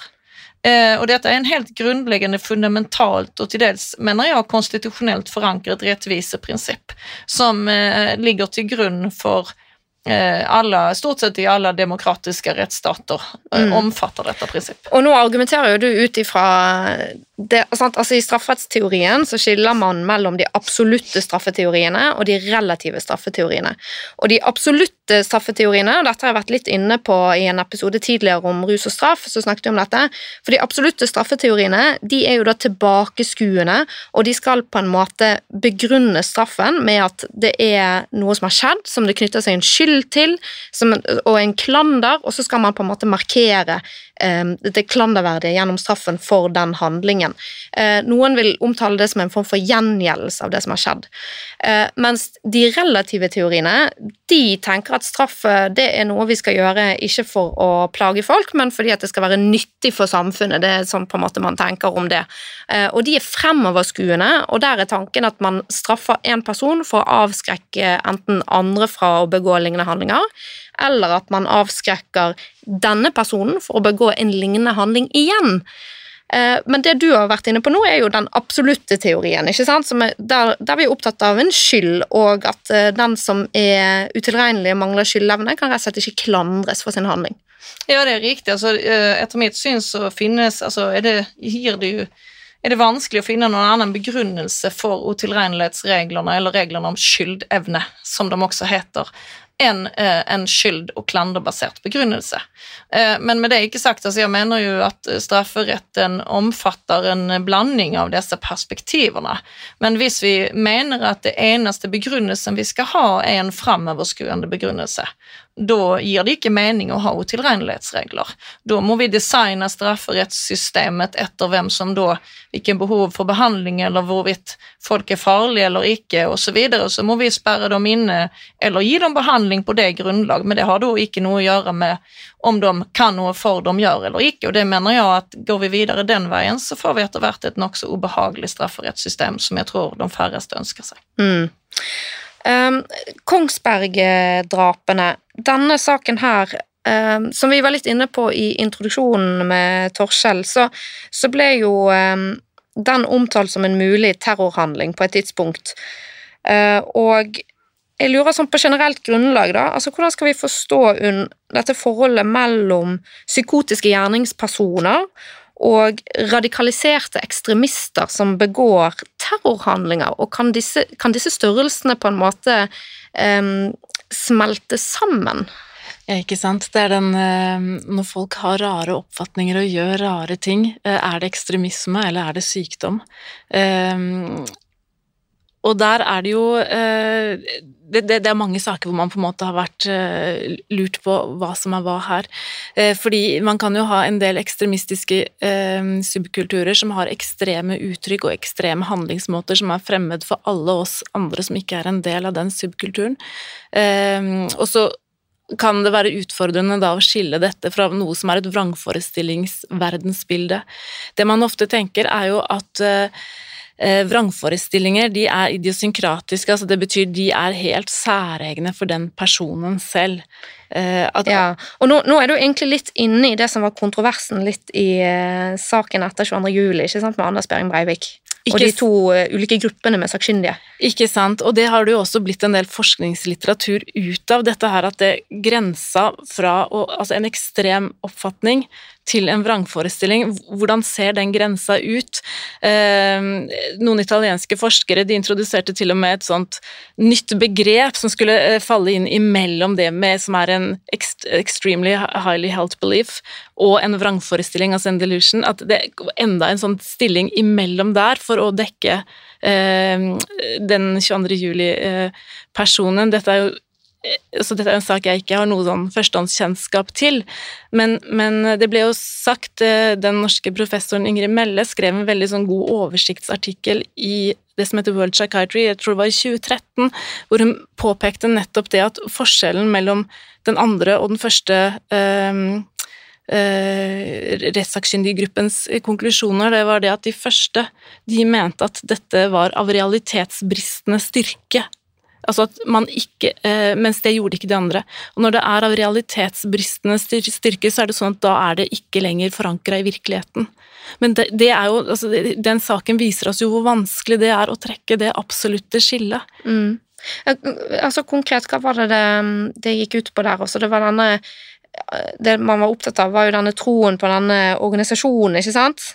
Eh, og dette er en helt grunnleggende, fundamentalt og til dels, mener jeg, konstitusjonelt forankret rettviseprinsipp som eh, ligger til grunn for eh, alle, stort sett i alle demokratiske rettsstater eh, Mm. omfatter dette prinsippet. Og nå argumenterer jo du ut ifra det? Altså, I strafferettsteorien så skiller man mellom de absolutte straffeteoriene og de relative straffeteoriene. Og de absolutte straffeteoriene, og dette har jeg vært litt inne på i en episode tidligere om rus og straff, så snakket vi om dette, for de absolutte straffeteoriene de er jo da tilbakeskuende, og de skal på en måte begrunne straffen med at det er noe som har skjedd, som det knytter seg en skyld til, som, og en klander, og så skal man på en måte markere eh, det klanderverdige gjennom straffen for den handlingen. Eh, noen vil omtale det som en form for gjengjeldelse av det som har skjedd. Eh, mens de relative teoriene de tenker at straff eh, det er noe vi skal gjøre ikke for å plage folk, men fordi at det skal være nyttig for samfunnet. Det er sånn på en måte man tenker om det. Og de er fremoverskuende, og der er tanken at man straffer én person for å avskrekke enten andre fra å begå lignende handlinger, eller at man avskrekker denne personen for å begå en lignende handling igjen. Eh, men det du har vært inne på nå, er jo den absolutte teorien, ikke sant? Er, der, der, vi er opptatt av en skyld, og at eh, den som er utilregnelig og mangler skyldevne, kan rett og slett ikke klandres for sin handling. Ja, det er riktig. Altså, eh, etter mitt syn så finnes altså, er det, gir det jo er det vanskelig å finne noen annen begrunnelse for utilregnelighetsreglene, eller reglene om skyldevne, som de også heter, enn eh, en skyld- og klanderbasert begrunnelse. Eh, men med det ikke sagt, altså jeg mener jo at strafferetten omfatter en blanding av disse perspektivene. Men hvis vi mener at det eneste begrunnelsen vi skal ha, er en framoverskuende begrunnelse, da gir det ikke mening å ha utilregnelighetsregler. Da må vi designe strafferettssystemet etter hvem som da Hvilken behov for behandling, eller hvorvidt folk er farlige eller ikke, osv. Så, så må vi sperre dem inne eller gi dem behandling på det grunnlag, men det har da ikke noe å gjøre med om de kan noe for de gjør eller ikke. Og det mener jeg at går vi videre den veien, så får vi etter hvert et nokså ubehagelig strafferettssystem som jeg tror de færreste ønsker seg. Mm. Um, Kongsberg-drapene, denne saken her um, Som vi var litt inne på i introduksjonen med Torskjell, så, så ble jo um, den omtalt som en mulig terrorhandling på et tidspunkt. Uh, og jeg lurer sånn på generelt grunnlag, da. altså Hvordan skal vi forstå dette forholdet mellom psykotiske gjerningspersoner og radikaliserte ekstremister som begår terrorhandlinger, og kan disse, kan disse størrelsene på en måte um, smelte sammen? Ja, ikke sant. Det er den Når folk har rare oppfatninger og gjør rare ting, eh, er det ekstremisme eller er det sykdom? Og der er det jo eh, det, det, det, er mange saker hvor man på en måte har vært uh, lurt på hva som er hva her. Uh, fordi man kan jo ha en del ekstremistiske uh, subkulturer som har ekstreme uttrykk og ekstreme handlingsmåter som er fremmed for alle oss andre som ikke er en del av den subkulturen. og så kan det være utfordrende da å skille dette fra noe som er et vrangforestillingsverdensbilde. Det man ofte tenker, er jo at vrangforestillinger de er idiosynkratiske, altså det betyr de er helt særegne for den personen selv. Eh, at, ja, og nå, nå, er du egentlig litt inne i det som var kontroversen litt i uh, saken etter 22. juli, ikke sant, med Anders Behring Breivik. Ikke, og de to ulike gruppene med sakkyndige. Ikke sant, og det har det jo også blitt en del forskningslitteratur ut av, dette her at det grensa fra altså en ekstrem oppfatning til en vrangforestilling. Hvordan ser den grensa ut? Eh, noen italienske forskere de introduserte til og med et sånt nytt begrep som skulle eh, falle inn imellom det med, som er en extremely highly held belief, og en vrangforestilling, altså en delusion. At det er enda en sånn stilling imellom der for å dekke eh, den 22. juli-personen. Dette er jo Eh, så dette er en sak jeg ikke har noe sånn førstehåndskjennskap til, men, men, det ble jo sagt eh, Den norske professoren Ingrid Melle skrev en veldig sånn god oversiktsartikkel i det som heter World Psychiatry, jeg tror det var i 2013, hvor hun påpekte nettopp det at forskjellen mellom den andre og den første eh, eh, rettssakkyndiggruppens konklusjoner, det var det at de første de mente at dette var av realitetsbristende styrke Altså at man ikke eh, Mens det gjorde ikke de andre. Og når det er av realitetsbristende styrke, så er det sånn at da er det ikke lenger forankra i virkeligheten. Men det, det jo, altså, den saken viser oss jo hvor vanskelig det er å trekke det absolutte skillet. Mm. Altså Konkret, hva var det, det det gikk ut på der også? Det var denne Det man var opptatt av, var jo denne troen på denne organisasjonen, ikke sant?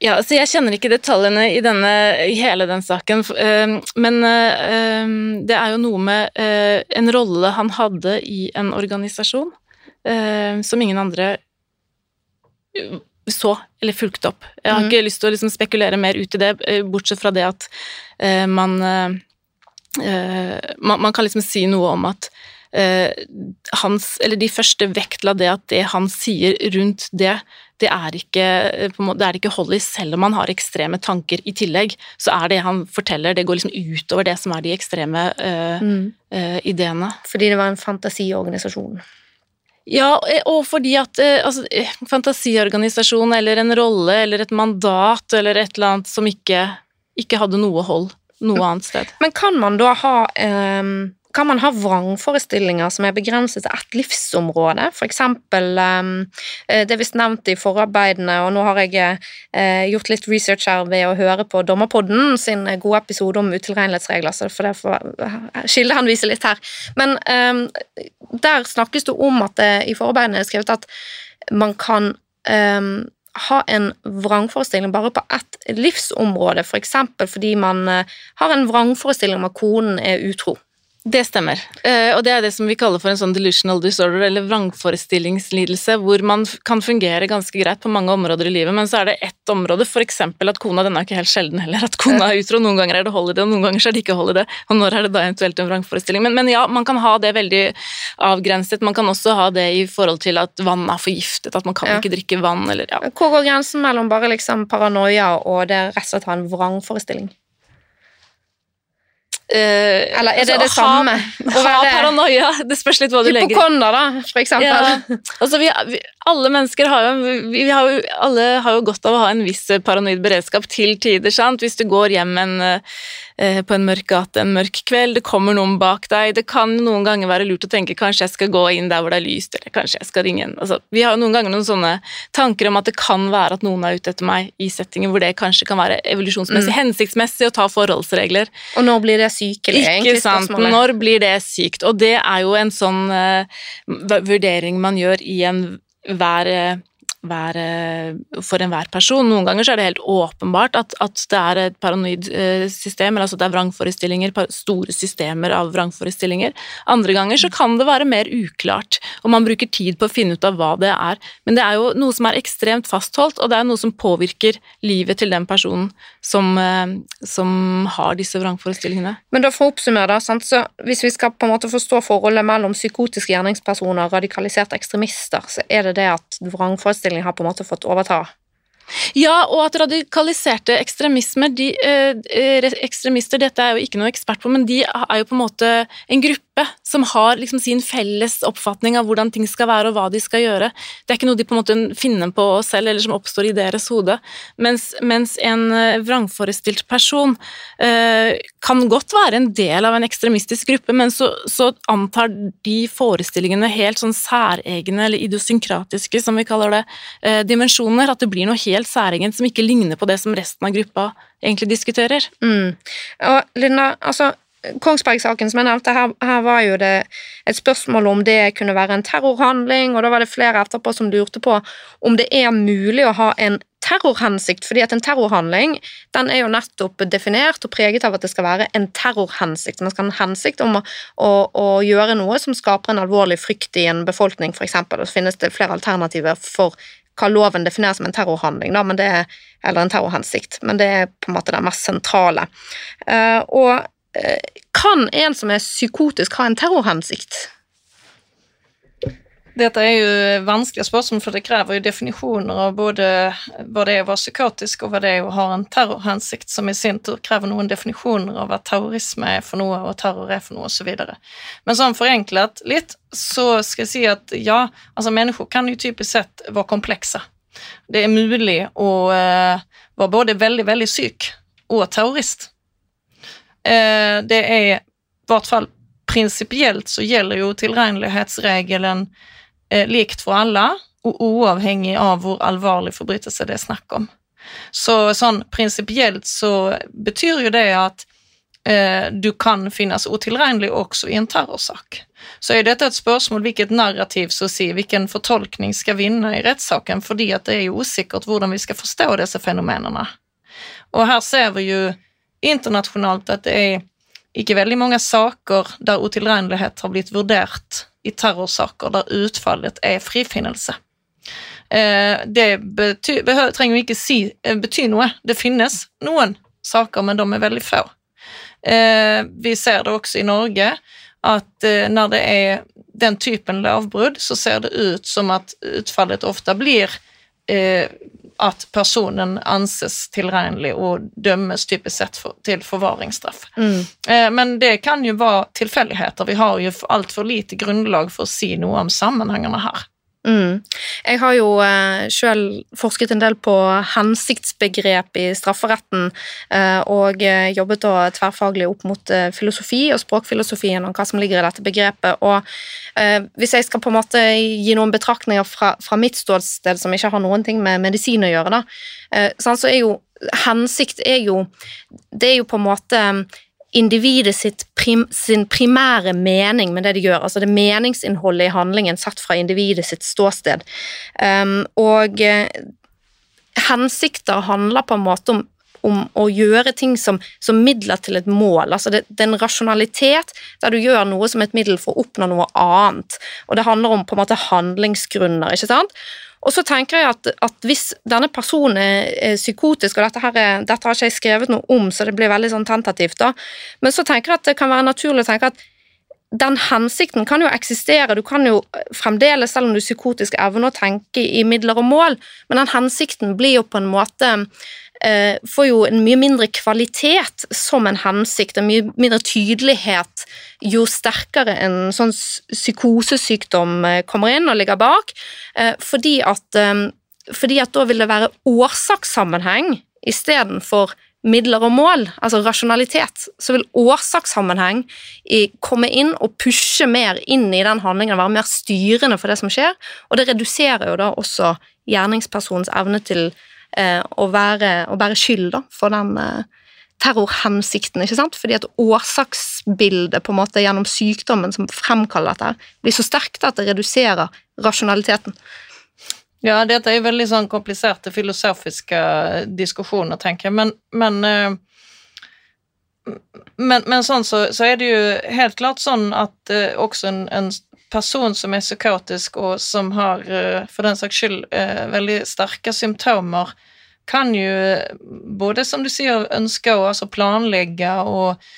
Ja, altså Jeg kjenner ikke detaljene i, denne, i hele den saken, eh, men eh, det er jo noe med eh, en rolle han hadde i en organisasjon som ingen andre så eller fulgte opp. Jeg har mm. ikke lyst til å liksom spekulere mer ut i det, bortsett fra det at man, man, man kan liksom si noe om at hans, eller de første vektla det at det han sier rundt det, det er ikke, det er ikke hold i, selv om han har ekstreme tanker i tillegg. Så er det han forteller, det går liksom utover det som er de ekstreme uh, mm. uh, ideene. Fordi det var en fantasiorganisasjon? Ja, og fordi at altså, fantasiorganisasjon eller en rolle eller et mandat eller et eller annet som ikke, ikke hadde noe hold noe annet sted. Men kan man da ha um kan man ha vrangforestillinger som er begrenset til ett livsområde, for eksempel um, det er visst nevnt i forarbeidene, og nå har jeg uh, gjort litt research her ved å høre på Dommerpodden sin gode episode om utilregnelighetsregler, så for det får kildehenvise litt her. Men um, der snakkes det om at det i forarbeidene er skrevet at man kan um, ha en vrangforestilling bare på ett livsområde, f.eks. For fordi man har en vrangforestilling om at konen er utro. Det stemmer, uh, og det er det som vi kaller for en sånn delusional disorder, eller vrangforestillingslidelse, hvor man kan fungere ganske greit på mange områder i livet, men så er det ett område, f.eks. at kona denne er ikke helt sjelden heller, at kona er utro, noen ganger er det holiday, og noen ganger er det ikke holiday, og når er det da eventuelt en vrangforestilling? Men, men, ja, man kan ha det veldig avgrenset, man kan også ha det i forhold til at vann er forgiftet, at man kan ja. ikke drikke vann, eller ja. Hvor går grensen mellom bare liksom paranoia og det rett og slett ha en vrangforestilling? Uh, Eller er det altså, det samme? Ha, ha paranoia. Det spørs litt hva du legger i. Hypokonder, da, for eksempel. Ja. Altså, vi, vi, alle mennesker har jo, vi, har jo, alle har jo godt av å ha en viss paranoid beredskap til tider. sant? Hvis du går hjem en, uh, på en mørk gate en mørk kveld, det kommer noen bak deg Det kan noen ganger være lurt å tenke kanskje jeg skal gå inn der hvor det er lyst, eller kanskje jeg skal ringe en altså, Vi har jo noen ganger noen sånne tanker om at det kan være at noen er ute etter meg i settinger hvor det kanskje kan være evolusjonsmessig mm. hensiktsmessig å ta forholdsregler. Og når blir det syk, egentlig? Ikke sant. Når blir det sykt? Og det er jo en sånn uh, vurdering man gjør i enhver uh, hver, for enhver person. Noen ganger så er det helt åpenbart at, at det er et paranoid eh, system, eller altså det er vrangforestillinger, store systemer av vrangforestillinger. Andre ganger så kan det være mer uklart, og man bruker tid på å finne ut av hva det er. Men det er jo noe som er ekstremt fastholdt, og det er noe som påvirker livet til den personen som, eh, som har disse vrangforestillingene. Men da for å oppsummere, da, så hvis vi skal på en måte forstå forholdet mellom psykotiske gjerningspersoner og radikaliserte ekstremister, så er det det at vrangforestillinger forestilling har på en måte fått overta? Ja, og at radikaliserte ekstremismer, de, eh, ekstremister, dette er jeg jo ikke noe ekspert på, men de er jo på en måte en gruppe som har liksom sin felles oppfatning av hvordan ting skal være og hva de skal gjøre. Det er ikke noe de på en måte finner på selv, eller som oppstår i deres hode. Mens, mens en eh, vrangforestilt person eh, kan godt være en del av en ekstremistisk gruppe, men så, så, antar de forestillingene helt sånn særegne, eller idiosynkratiske, som vi kaller det, eh, dimensjoner. At det blir noe helt særegent som ikke ligner på det som resten av gruppa egentlig diskuterer. Mm. Og Linda, altså Kongsberg-saken som jeg nevnte, her, her, var jo det et spørsmål om det kunne være en terrorhandling, og da var det flere etterpå som lurte på om det er mulig å ha en terrorhensikt, fordi at en terrorhandling den er jo nettopp definert og preget av at det skal være en terrorhensikt. Man skal ha en hensikt om å, å, å gjøre noe som skaper en alvorlig frykt i en befolkning, f.eks. Og så finnes det flere alternativer for hva loven definerer som en terrorhandling, da, det, eller en terrorhensikt, men det er på en måte det mest sentrale. Uh, og kan en som er psykotisk, ha en terrorhensikt? Dette er jo vanskelige spørsmål, for det krever jo definisjoner av både hva det er å være psykotisk, og hva det er å ha en terrorhensikt, som i sin tur krever noen definisjoner av hva terrorisme er for noe, og terror er for noe, osv. Men sånn forenklet litt, så skal jeg si at ja, altså mennesker kan jo typisk sett være komplekse. Det er mulig å uh, være både veldig, veldig syk og terrorist. Eh, det er i hvert fall prinsipielt så gjelder jo tilregnelighetsregelen eh, likt for alle, og uavhengig av hvor alvorlig forbrytelse det er snakk om. Så sånn prinsipielt så betyr jo det at eh, du kan finnes utilregnelig også i en terrorsak. Så er dette et spørsmål hvilket narrativ så å hvilken fortolkning skal vinne i rettssaken, fordi det er jo usikkert hvordan vi skal forstå disse fenomenene. Og her ser vi jo internasjonalt at det er ikke veldig mange saker der utilregnelighet har blitt vurdert i terrorsaker der utfallet er frifinnelse. Eh, det betyr, trenger jo ikke si, eh, bety noe. Det finnes noen saker, men de er veldig få. Eh, vi ser det også i Norge, at når det er den typen lovbrudd, så ser det ut som at utfallet ofte blir at personen anses tilregnelig og dømmes typisk sett for, til forvaringsstraff. Mm. men det kan jo være tilfeldigheter. Vi har jo altfor lite grunnlag for å si noe om sammenhengene her. Mm. Jeg har jo eh, selv forsket en del på hensiktsbegrep i strafferetten, eh, og eh, jobbet da tverrfaglig opp mot eh, filosofi og språkfilosofien og hva som ligger i dette begrepet. Og eh, hvis jeg skal på en måte gi noen betraktninger fra, fra, mitt ståsted som ikke har noen ting med medisin å gjøre, da, sånn, så er jo hensikt er jo Det er jo på en måte individet prim, sin primære mening med det de gjør, altså det meningsinnholdet i handlingen satt fra individet sitt ståsted. Um, og uh, hensikter handler på en måte om, om å gjøre ting som, som midler til et mål. Altså det, det, er en rasjonalitet der du gjør noe som et middel for å oppnå noe annet. Og det handler om på en måte handlingsgrunner. ikke sant? Og så tenker jeg at, at, hvis denne personen er psykotisk, og dette, er, dette, har ikke jeg skrevet noe om, så det blir veldig sånn tentativt, da, men så tenker jeg at det kan være naturlig å tenke at den hensikten kan jo eksistere, du kan jo fremdeles, selv om du er psykotisk, evne å tenke i midler og mål, men den hensikten blir jo på en måte får jo en mye mindre kvalitet som en hensikt, en mye mindre tydelighet jo sterkere en sånn psykosesykdom eh, kommer inn og ligger bak, eh, fordi at, eh, fordi at da vil det være årsakssammenheng istedenfor midler og mål, altså rasjonalitet, så vil årsakssammenheng komme inn og pushe mer inn i den handlingen, være mer styrende for det som skjer, og det reduserer jo da også gjerningspersonens evne til eh, å, være, å, bære skyld da, for den eh, terrorhensikten, ikke sant? fordi at årsaksbildet på en måte gjennom sykdommen som fremkaller dette, blir så sterkt at det reduserer rasjonaliteten. Ja, dette er veldig sånn kompliserte filosofiske diskusjoner, tenker jeg, men, men eh, men, men sånn så, så, er det jo helt klart sånn at eh, også en, en, person som er psykotisk, og som har uh, for den saks skyld uh, veldig sterke symptomer, kan jo både, som du sier, ønske å altså planlegge og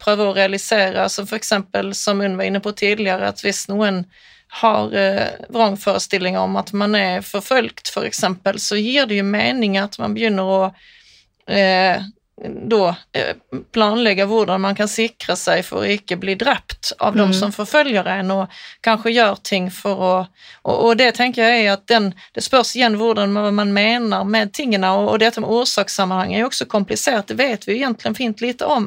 prøve å realisere, som for eksempel, som hun var inne på tidligere, at hvis noen har vrangforestillinger om at man er forfulgt, for eksempel, så gir det jo mening at man begynner å da eh, planlegge hvordan man kan sikre seg for å ikke bli drept av mm. som forfølger en, og kanskje gjør ting for å Og, og det tenker jeg er at den, det spørs igjen hvordan man mener med tingene, og, og dette med årsakssammenheng er jo også komplisert, det vet vi egentlig fint lite om.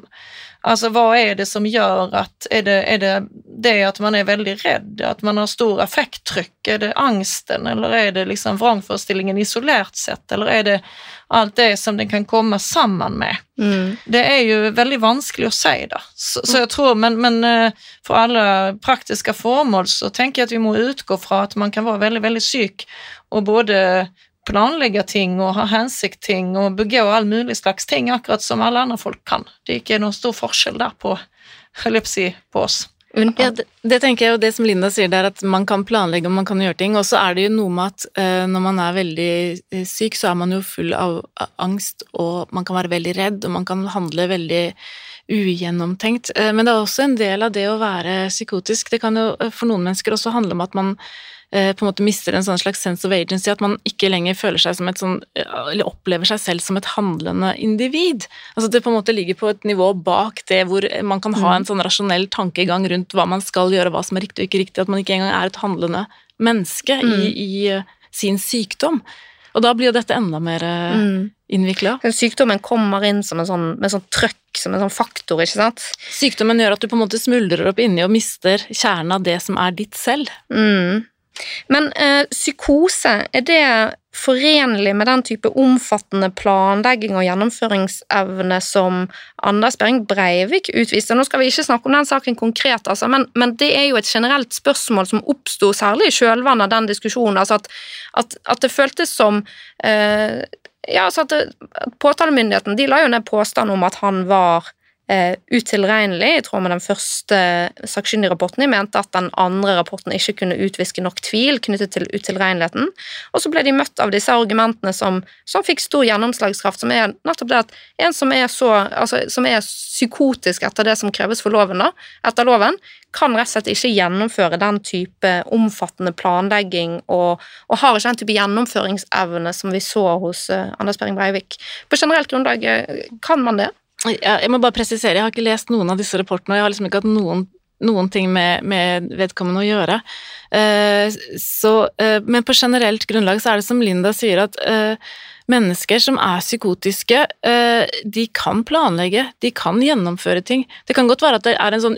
Altså, hva er det som gjør at er det, er det, det at man er veldig redd, at man har stor effekttrykk, er det angsten, eller er det liksom vrangforestillingen isolert sett, eller er det alt det som den kan komme sammen med? Mm. Det er jo veldig vanskelig å si, da. Så, så jeg tror, men, men, eh, for alle praktiske formål så tenker jeg at vi må utgå fra at man kan være veldig, veldig syk og både planlegge ting og ha hensikt ting og begå all mulig slags ting, akkurat som alle andre folk kan. Det er ikke noen stor forskjell der på, si, på oss. Ja, det, det, tenker jeg, og det som Linda sier, det er at man kan planlegge og man kan gjøre ting. Og så er det jo noe med at uh, når man er veldig uh, syk, så er man jo full av angst, og man kan være veldig redd, og man kan handle veldig ugjennomtenkt. men det er også en del av det å være psykotisk. Det kan jo for noen mennesker også handle om at man Eh, på en måte mister en sånn slags sense of agency, at man ikke lenger føler seg som et sånn eh, Eller opplever seg selv som et handlende individ. Altså det på en måte ligger på et nivå bak det hvor man kan ha mm. en sånn rasjonell tankegang rundt hva man skal gjøre, hva som er riktig og ikke riktig, at man ikke engang er et handlende menneske mm. i, i, eh, sin sykdom. Og da blir jo dette enda mer mm. innvikla. Sykdommen kommer inn som en sånn, med sånn trøkk, som en sånn faktor, ikke sant? Sykdommen gjør at du på en måte smuldrer opp inni og mister kjernen av det som er ditt selv. Mm. Men eh, psykose, er det forenlig med den type omfattende planlegging og gjennomføringsevne som Anders Behring Breivik utviste? Nå skal vi ikke snakke om den saken konkret, altså, men, men, det er jo et generelt spørsmål som oppsto særlig i kjølvannet av den diskusjonen. altså At, at, at det føltes som eh, ja, altså at, at Påtalemyndigheten de la jo ned påstand om at han var eh, utilregnelig, i tråd med den første sakkyndigrapporten. De mente at den andre rapporten ikke kunne utviske nok tvil knyttet til utilregneligheten. Og så ble de møtt av disse argumentene som, som fikk stor gjennomslagskraft, som er nettopp det at en som er, så, altså, som er psykotisk etter det som kreves for loven, da, etter loven, kan rett og slett ikke gjennomføre den type omfattende planlegging og, og har ikke den type gjennomføringsevne som vi så hos uh, Anders Behring Breivik. På generelt grunnlag, eh, kan man det? Jeg må bare presisere, jeg har ikke lest noen av disse rapportene, og jeg har liksom ikke hatt noen, noen ting med, med, vedkommende å gjøre. Uh, så, uh, men på generelt grunnlag så er det som Linda sier, at uh, mennesker som er psykotiske, de kan planlegge, de kan gjennomføre ting. Det kan godt være at det er en sånn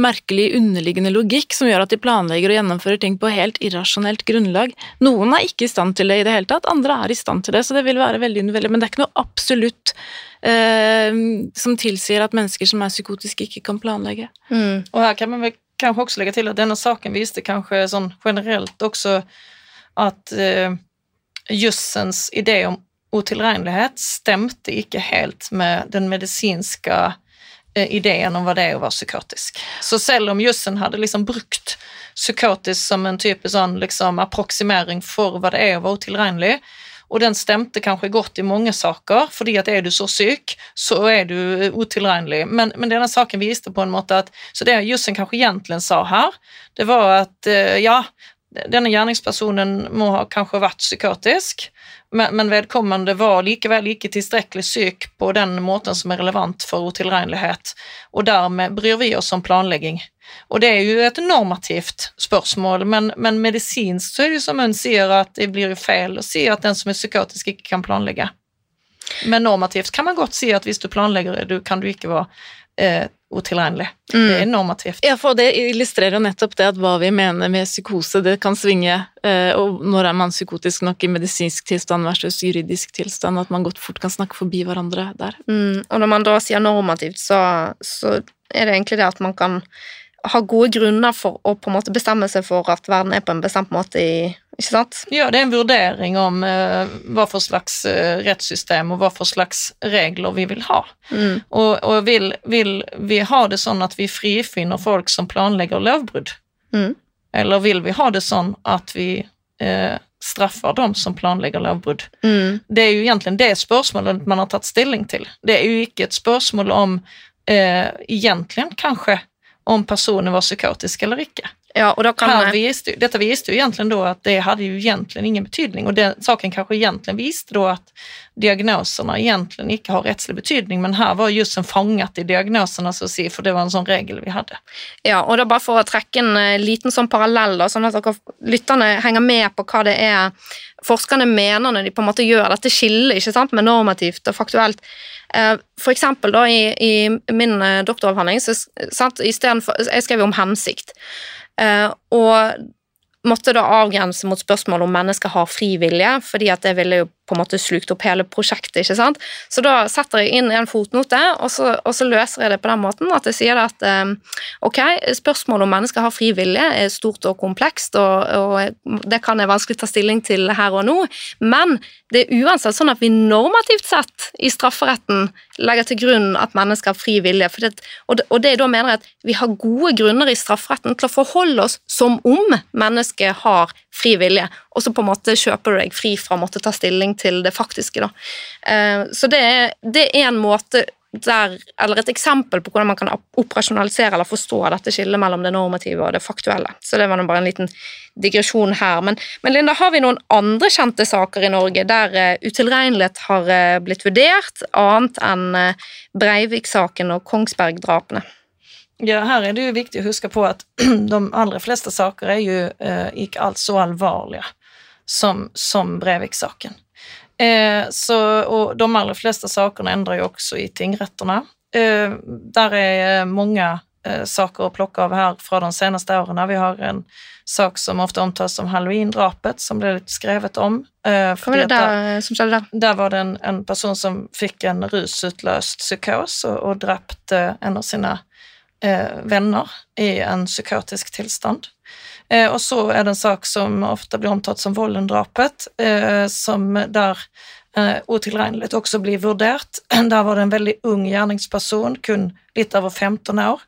merkelig underliggende logikk som gjør at de planlegger og gjennomfører ting på helt irrasjonelt grunnlag. Noen er ikke i stand til det i det hele tatt, andre er i stand til det, så det vil være veldig individuelt. Men det er ikke noe absolutt eh, som tilsier at mennesker som er psykotiske, ikke kan planlegge. Mm. Og her kan man vel kanskje også legge til at denne saken viste kanskje sånn generelt også at eh, jussens idé om utilregnelighet stemte ikke helt med den medisinske eh, ideen om hva det er å være psykotisk. Så selv om jussen hadde liksom brukt psykotisk som en type sånn liksom approksimering for hva det er å være utilregnelig, og den stemte kanskje godt i mange saker, fordi at er du så syk, så er du utilregnelig. Men, men denne saken viste på en måte at Så det Jussen kanskje egentlig sa her, det var at eh, ja, denne gjerningspersonen må ha kanskje vært psykotisk, men, men vedkommende var likevel ikke tilstrekkelig syk på den måten som er relevant for utilregnelighet, og dermed bryr vi oss om planlegging. Og det er jo et normativt spørsmål, men, men medisinsk så er det jo som hun sier, at det blir jo feil å si at den som er psykotisk, ikke kan planlegge. Men normativt kan man godt si at hvis du planlegger, du, kan du ikke være eh, utilregnelig. Mm. Det er normativt. Ja, for det illustrerer jo nettopp det at hva vi mener med psykose, det kan svinge. Eh, og når er man psykotisk nok i medisinsk tilstand versus juridisk tilstand, at man godt fort kan snakke forbi hverandre der. Mm. Og når man da sier normativt, så, så er det egentlig det at man kan har gode grunner for å på en måte bestemme seg for at verden er på en bestemt måte i ikke sant? Ja, det er en vurdering om uh, hva for slags uh, rettssystem og hva for slags regler vi vil ha. Mm. Og, og vil, vil, vi ha det sånn at vi frifinner folk som planlegger lovbrudd? Mm. Eller vil vi ha det sånn at vi uh, straffer dem som planlegger lovbrudd? Mm. Det er jo egentlig det spørsmålet man har tatt stilling til. Det er jo ikke et spørsmål om egentlig kanskje om personen var psykotisk eller ikke. Ja, och då kan Her visste, dette visste jo egentlig då at det hadde jo egentlig ingen betydning, og den saken kanskje egentlig viste då at diagnoserna egentlig ikke har rettslig betydning, men her var jussen fanget i diagnoserna, så å si, for det var en sånn regel vi hadde. Ja, og da bare for å trekke en eh, liten sånn parallell, sånn at dere lytterne henger med på hva det er forskerne mener når de på en måte gjør dette skillet ikke sant, med normativt og faktuelt. Eh, for eksempel da, i, i min eh, doktoravhandling så, sant, for, Jeg skrev om hensikt. Uh, og måtte da avgrense mot spørsmålet om mennesker har fri vilje, fordi at det ville jo på en måte slukt opp hele prosjektet. ikke sant? Så da setter jeg inn en fotnote, og så, og så løser jeg det på den måten at jeg sier at um, ok, spørsmålet om mennesker har fri vilje er stort og komplekst, og, og, det kan jeg vanskelig ta stilling til her og nå, men det er uansett sånn at vi normativt sett i strafferetten legger til grunn at mennesker har fri vilje, det, og, det, og det da mener jeg at vi har gode grunner i strafferetten til å forholde oss som om mennesket har fri vilje, og så på en måte kjøper du deg fri fra å måtte ta stilling til det faktiske. Da. Eh, så det er, det er en måte der, eller et eksempel på hvordan man kan operasjonalisere eller forstå dette skillet mellom det normative og det faktuelle. Så det var bare en liten digresjon her. Men, men, Linda, har vi noen andre kjente saker i Norge der uh, utilregnelighet har uh, blitt vurdert, annet enn Breivik-saken og Kongsberg-drapene? Ja, her er det jo viktig å huske på at de aller fleste saker er jo eh, ikke alt så alvorlige som, som Breivik-saken. Eh, og de aller fleste sakene endrer jo også i tingrettene. Eh, der er mange eh, saker å plukke av her fra de seneste årene. Vi har en sak som ofte omtales som halloween-drapet, som ble litt skrevet om. Eh, var det der, som skjedde der? Der var det en, en person som fikk en rusutløst psykos og, og drepte en av sine eh, venner i en psykotisk tilstand. Eh, og så er det en sak som ofte blir omtalt som Vollen-drapet, eh, som der eh, utilregnelig også blir vurdert. Der var det en veldig ung gjerningsperson, kun litt over 15 år.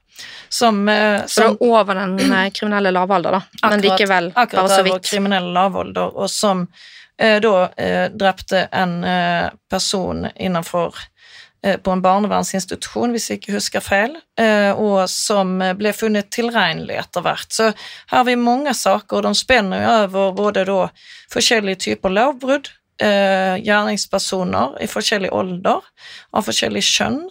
Som, eh, som, så er over den eh, kriminelle lavalder, da, men akkurat, likevel bare så vidt. kriminelle lavalder, og som eh, da eh, drepte en person innenfor på en barnevernsinstitusjon, hvis jeg ikke husker feil, og som ble funnet tilregnelig etter hvert. Så her har vi mange saker, og de spenner jo over både da forskjellige typer lovbrudd, gjerningspersoner i forskjellig alder, av forskjellig kjønn,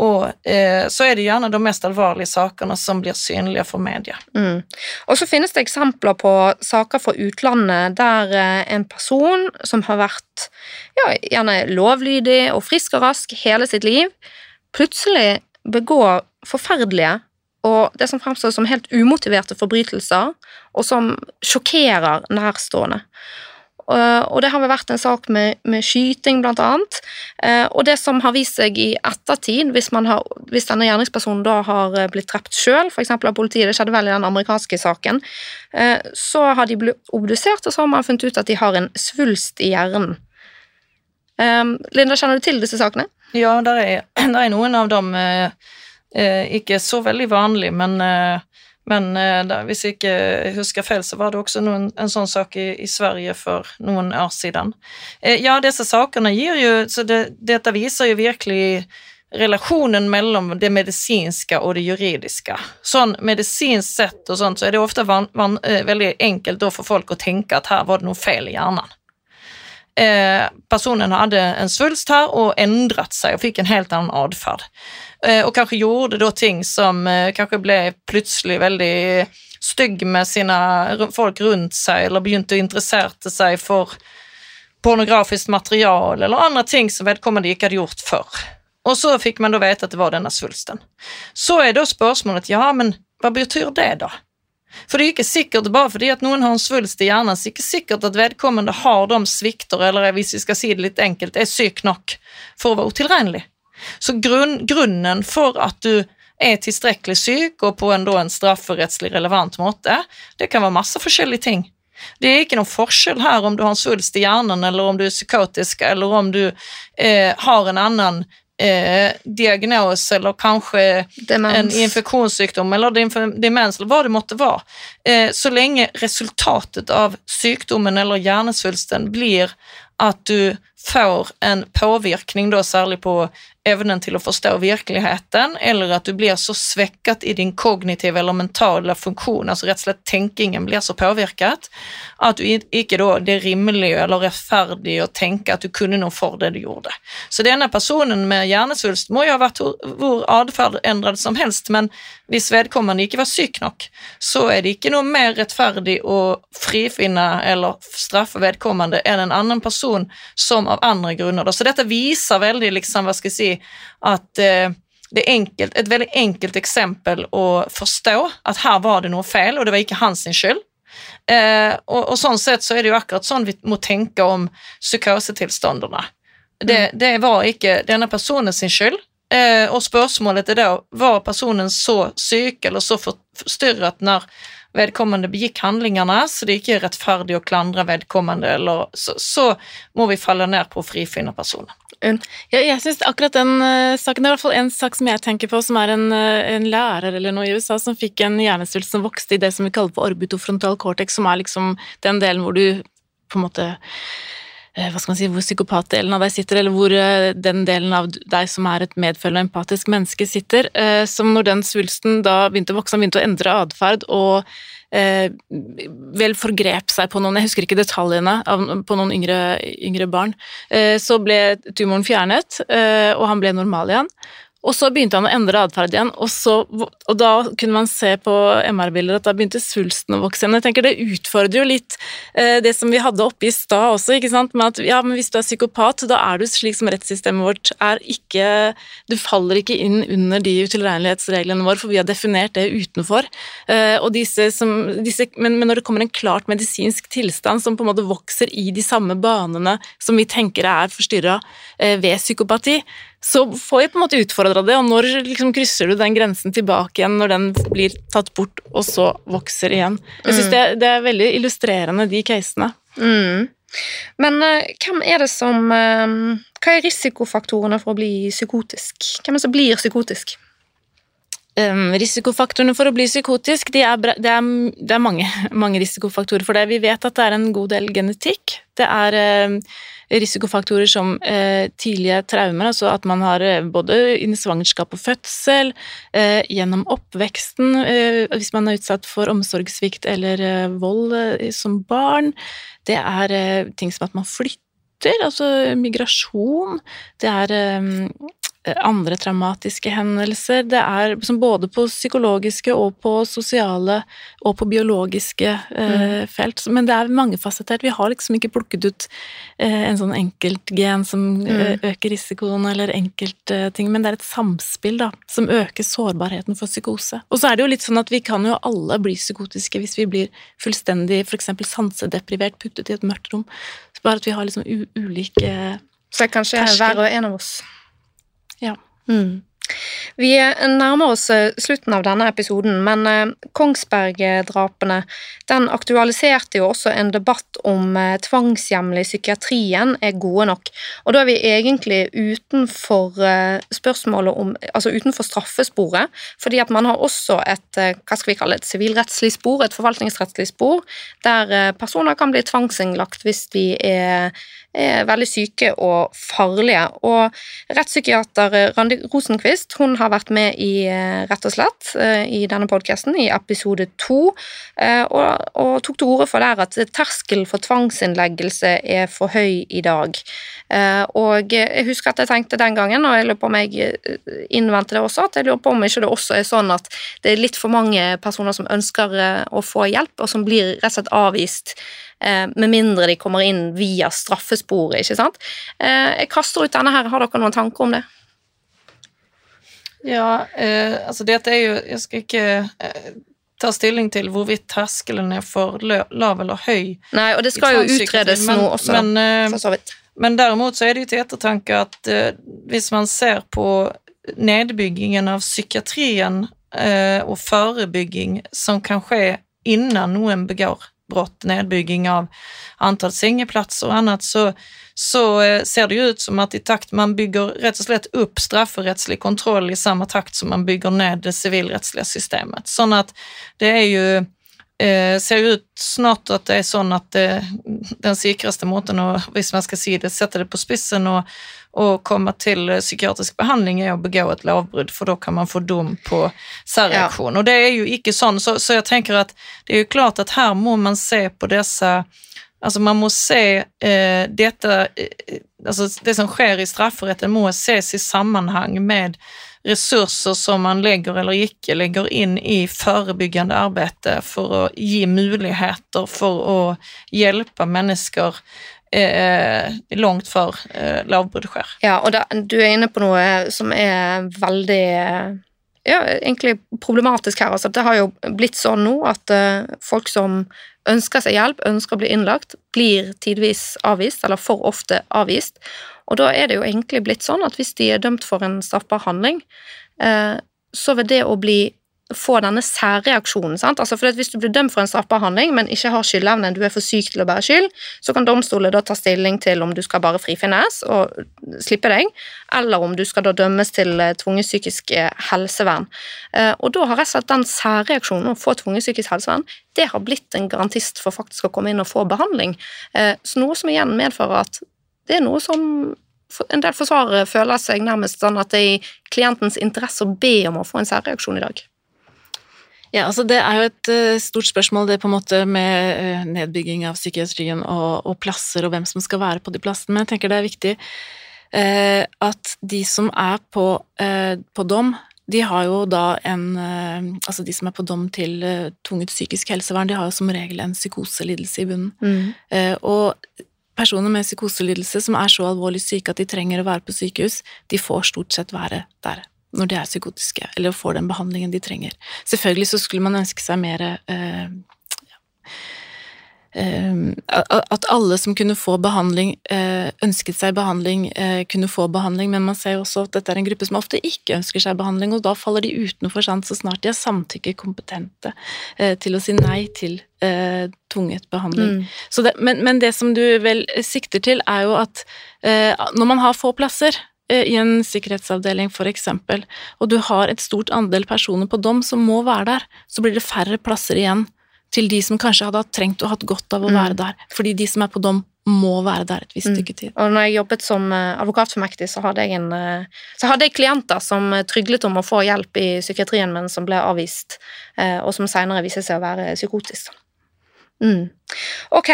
og eh, så er det gjerne de mest alvorlige sakene som blir synlige for media. Mm. Og så finnes det eksempler på saker fra utlandet der eh, en person som har vært ja, gjerne lovlydig og frisk og rask hele sitt liv, plutselig begår forferdelige og det som fremstår som helt umotiverte forbrytelser, og som sjokkerer nærstående. Eh, og det har vel vært en sak med, med, skyting, blant annet. Eh, og det som har vist seg i ettertid, hvis, har, hvis denne gjerningspersonen da har eh, blitt drept sjøl, f.eks. av politiet, det skjedde vel i den amerikanske saken, så har de blitt obdusert, og så har man funnet ut at de har en svulst i hjernen. Linda, kjenner du til disse sakene? Ja, det er, er, noen av dem ikke så veldig vanlig, men men eh, da, hvis jeg ikke husker feil, så var det også noen, en sånn sak i, i, Sverige for noen år siden. Eh, ja, disse sakene gir jo så det, Dette viser jo virkelig relasjonen mellom det medisinske og det juridiske. Sånn medisinsk sett og sånt, så er det ofte van, van, eh, veldig enkelt for folk å tenke at her var det noe feil i hjernen. Eh, personen hadde en svulst her og endret seg og fikk en helt annen atferd. Eh, og kanskje gjorde da ting som eh, kanskje ble plutselig veldig stygg med sine folk rundt seg, eller begynte å interessere seg for pornografisk materiale eller andre ting som vedkommende ikke hadde gjort før. Og så fikk man da vite at det var denne svulsten. Så er da spørsmålet ja, men hva betyr det, da? For det er ikke sikkert bare fordi at noen har en svulst i hjernen, så er det ikke sikkert at vedkommende har de svikter, eller hvis vi skal si det litt enkelt, er syk nok for å være utilregnelig. Så grunn, grunnen for at du er tilstrekkelig syk, og på en, en strafferettslig relevant måte, det kan være masse forskjellige ting. Det er ikke noen forskjell her om du har en svulst i hjernen, eller om du er psykotisk, eller om du eh, har en annen eh, diagnos eller kanskje demens. en infeksjonssykdom eller demens eller hva det måtte være. Eh, så lenge resultatet av sykdommen eller hjernesvulsten blir at du får en påvirkning, da særlig på evnen til å forstå virkeligheten, eller at du blir så svekket i din kognitive eller mentale funksjon, altså rett og slett tenkingen blir så påvirket, at du ikke da, det er rimelig eller rettferdig å tenke at du kunne noe for det du gjorde. Så denne personen med hjernesvulst må jo ha vært hvor atferd endret som helst, men hvis vedkommende ikke var syk nok, så er det ikke noe mer rettferdig å frifinne eller straffe vedkommende enn en annen person som av andre grunner. Så dette viser veldig, liksom, hva skal jeg si, at eh, det er enkelt, et veldig enkelt eksempel å forstå at her var det noe feil, og det var ikke hans skyld. Eh, og, og, sånn sett så er det jo akkurat sånn vi må tenke om psykosetilstandene. Det, mm. det var ikke denne personen sin skyld. Eh, og spørsmålet er da var personen så syk eller så forstyrret når vedkommende begikk handlingene, så det ikke er rettferdig å klandre vedkommende, eller, så, så må vi falle ned på å frifinne personen. Ja, jeg synes akkurat den uh, saken, Det er i hvert fall en sak som jeg tenker på, som er en, uh, en lærer eller noe i USA som fikk en hjernesvulst som vokste i det som vi kaller for orbitofrontal cortex, som er liksom den delen hvor du på en måte hva skal man si, Hvor psykopatdelen av deg sitter, eller hvor den delen av deg som er et medfølende og empatisk menneske, sitter. Som når den svulsten da begynte å vokse, han begynte å endre atferd og eh, vel forgrep seg på noen, jeg husker ikke detaljene, på noen yngre, yngre barn. Eh, så ble tumoren fjernet, eh, og han ble normal igjen. Og så begynte han å endre atferd igjen, og, så, og, da kunne man se på MR-bilder at da begynte svulsten å vokse igjen. Jeg tenker Det utfordrer jo litt eh, det som vi hadde oppe i stad også, ikke sant? med at ja, men hvis du er psykopat, da er du slik som rettssystemet vårt er ikke Du faller ikke inn under de utilregnelighetsreglene våre, for vi har definert det utenfor. Eh, og disse som, disse, men, men, når det kommer en klart medisinsk tilstand som på en måte vokser i de samme banene som vi tenker er forstyrra eh, ved psykopati, så får vi på en måte utfordra det, og når liksom krysser du den grensen tilbake igjen når den blir tatt bort, og så vokser igjen? Jeg syns mm. det, det, er veldig illustrerende, de casene. Mm. Men uh, hvem er det som uh, Hva er risikofaktorene for å bli psykotisk? Hvem er det som blir psykotisk? Um, risikofaktorene for å bli psykotisk de er, det er, det er mange, mange, risikofaktorer for det. Vi vet at det er en god del genetikk. Det er uh, risikofaktorer som eh, tidlige traumer, altså at man har eh, både innen svangerskap og fødsel, eh, gjennom oppveksten, eh, hvis man er utsatt for omsorgssvikt eller eh, vold eh, som barn. Det er ting som at man flytter, altså migrasjon. Det er andre traumatiske hendelser. Det er både på psykologiske og på sosiale og på biologiske eh, mm. felt. Men det er mangefasettert. Vi har liksom ikke plukket ut eh, en sånn enkeltgen som eh, mm. øker risikoen, eller enkeltting, men det er et samspill da, som øker sårbarheten for psykose. Og så er det jo litt sånn at vi kan jo alle bli psykotiske hvis vi blir fullstendig f.eks. sansedeprivert, puttet i et mørkt rom. Så bare at vi har liksom ulike Så det er kanskje hver og en av oss. Ja. Mm. Vi nærmer oss eh, slutten av denne episoden, men eh, Kongsberg-drapene den aktualiserte jo også en debatt om eh, tvangshjemler i psykiatrien er gode nok. Og da er vi egentlig utenfor spørsmålet om Altså utenfor straffesporet, fordi at man har også et hva skal vi kalle et sivilrettslig spor, et forvaltningsrettslig spor, der personer kan bli tvangsinnlagt hvis de er er veldig syke og farlige. Og rettspsykiater Randi Rosenquist hun har vært med i eh, Rett og slett eh, i denne podkasten, i episode to, eh, og, og, tok til orde for der at terskelen for tvangsinnleggelse er for høy i dag. Og jeg husker at jeg tenkte den gangen, og jeg lurer på om jeg innvendte det også, at jeg lurer på om ikke det også er sånn at det er litt for mange personer som ønsker å få hjelp, og som blir rett og slett avvist Eh, med mindre de kommer inn via straffesporet, ikke sant. Eh, jeg kaster ut denne her, har dere noen tanker om det? Ja, eh, altså dette er jo Jeg skal ikke eh, ta stilling til hvorvidt terskelen er for lav eller høy. Nei, og det skal jo utredes nå også, men, eh, for så vidt. Men derimot så er det jo til ettertanke at eh, hvis man ser på nedbyggingen av psykiatrien og forebygging som kan skje innan noen begår brott, nedbygging av antall sengeplatser och annat, så, så eh, ser det ju ut som att i takt man bygger rätt och slett upp strafferättslig kontroll i samma takt som man bygger ned det civilrättsliga systemet. Sånn at det er jo eh, ser jo ut snart at det er sånn at det, den sikreste måten å, hvis man skal si det, sette det på spissen og, å komme til psykiatrisk behandling er å begå et lovbrudd, for da kan man få dom på særreaksjon. Ja. Og det er jo ikke sånn, så, så, jeg tenker at det er jo klart at her må man se på disse Altså man må se eh, dette eh, altså Det som skjer i strafferetten, må ses i sammenheng med ressurser som man legger eller ikke legger inn i forebyggende arbeid for å gi muligheter for å hjelpe mennesker eh, langt før eh, lavbrudd skjer. Ja, og da, du er inne på noe som er veldig ja, egentlig problematisk her. Altså, det har jo blitt sånn nå at uh, folk som ønsker seg hjelp, ønsker å bli innlagt, blir tidvis avvist, eller for ofte avvist. Og da er det jo egentlig blitt sånn at hvis de er dømt for en straffbar handling, uh, så vil det å bli få denne særreaksjonen. sant? Altså for Hvis du blir dømt for en straffbar handling, men ikke har skyldevne, du er for syk til å bære skyld, så kan domstolen da ta stilling til om du skal bare frifinnes og slippe deg, eller om du skal da dømmes til eh, tvunget psykisk eh, helsevern. Eh, og da har rett og slett den særreaksjonen å få tvunget psykisk helsevern, det har blitt en garantist for faktisk å komme inn og få behandling. Så noe som igjen medfører at det er noe som en del forsvarere føler seg nærmest sånn at det er i klientens interesse å be om å få en særreaksjon i dag. Ja, altså Det er jo et uh, stort spørsmål det på en måte med uh, nedbygging av psykiatrien og, og, plasser og hvem som skal være på de plassene, men jeg tenker det er viktig eh, at de som er på, eh, på dom, de har jo da en eh, Altså de som er på dom til eh, tvunget psykisk helsevern, de har jo som regel en psykoselidelse i bunnen. Mm. Eh, og personer med psykoselidelse som er så alvorlig syke at de trenger å være på sykehus, de får stort sett være der når de er psykotiske, eller får den behandlingen de trenger. Selvfølgelig så skulle man ønske seg mer eh, eh, at alle som kunne få behandling, eh, ønsket seg behandling, eh, kunne få behandling, men man ser jo også at dette er en gruppe som ofte ikke ønsker seg behandling, og da faller de utenfor sant, så snart de er samtykkekompetente til å si nei til tvunget behandling. Mm. Det, men, men, det som du vel sikter til, er jo at når man har få plasser, i en sikkerhetsavdeling f.eks., og du har et stort andel personer på dom som må være der, så blir det færre plasser igjen til de som kanskje hadde trengt og hatt godt av å være der. Fordi de som er på dom, må være der et visst stykke tid. Og når jeg jobbet som advokatformektig, så hadde jeg, en, så hadde jeg klienter som tryglet om å få hjelp i psykiatrien, men som ble avvist, og som senere viste seg å være psykotisk. Mm. Ok,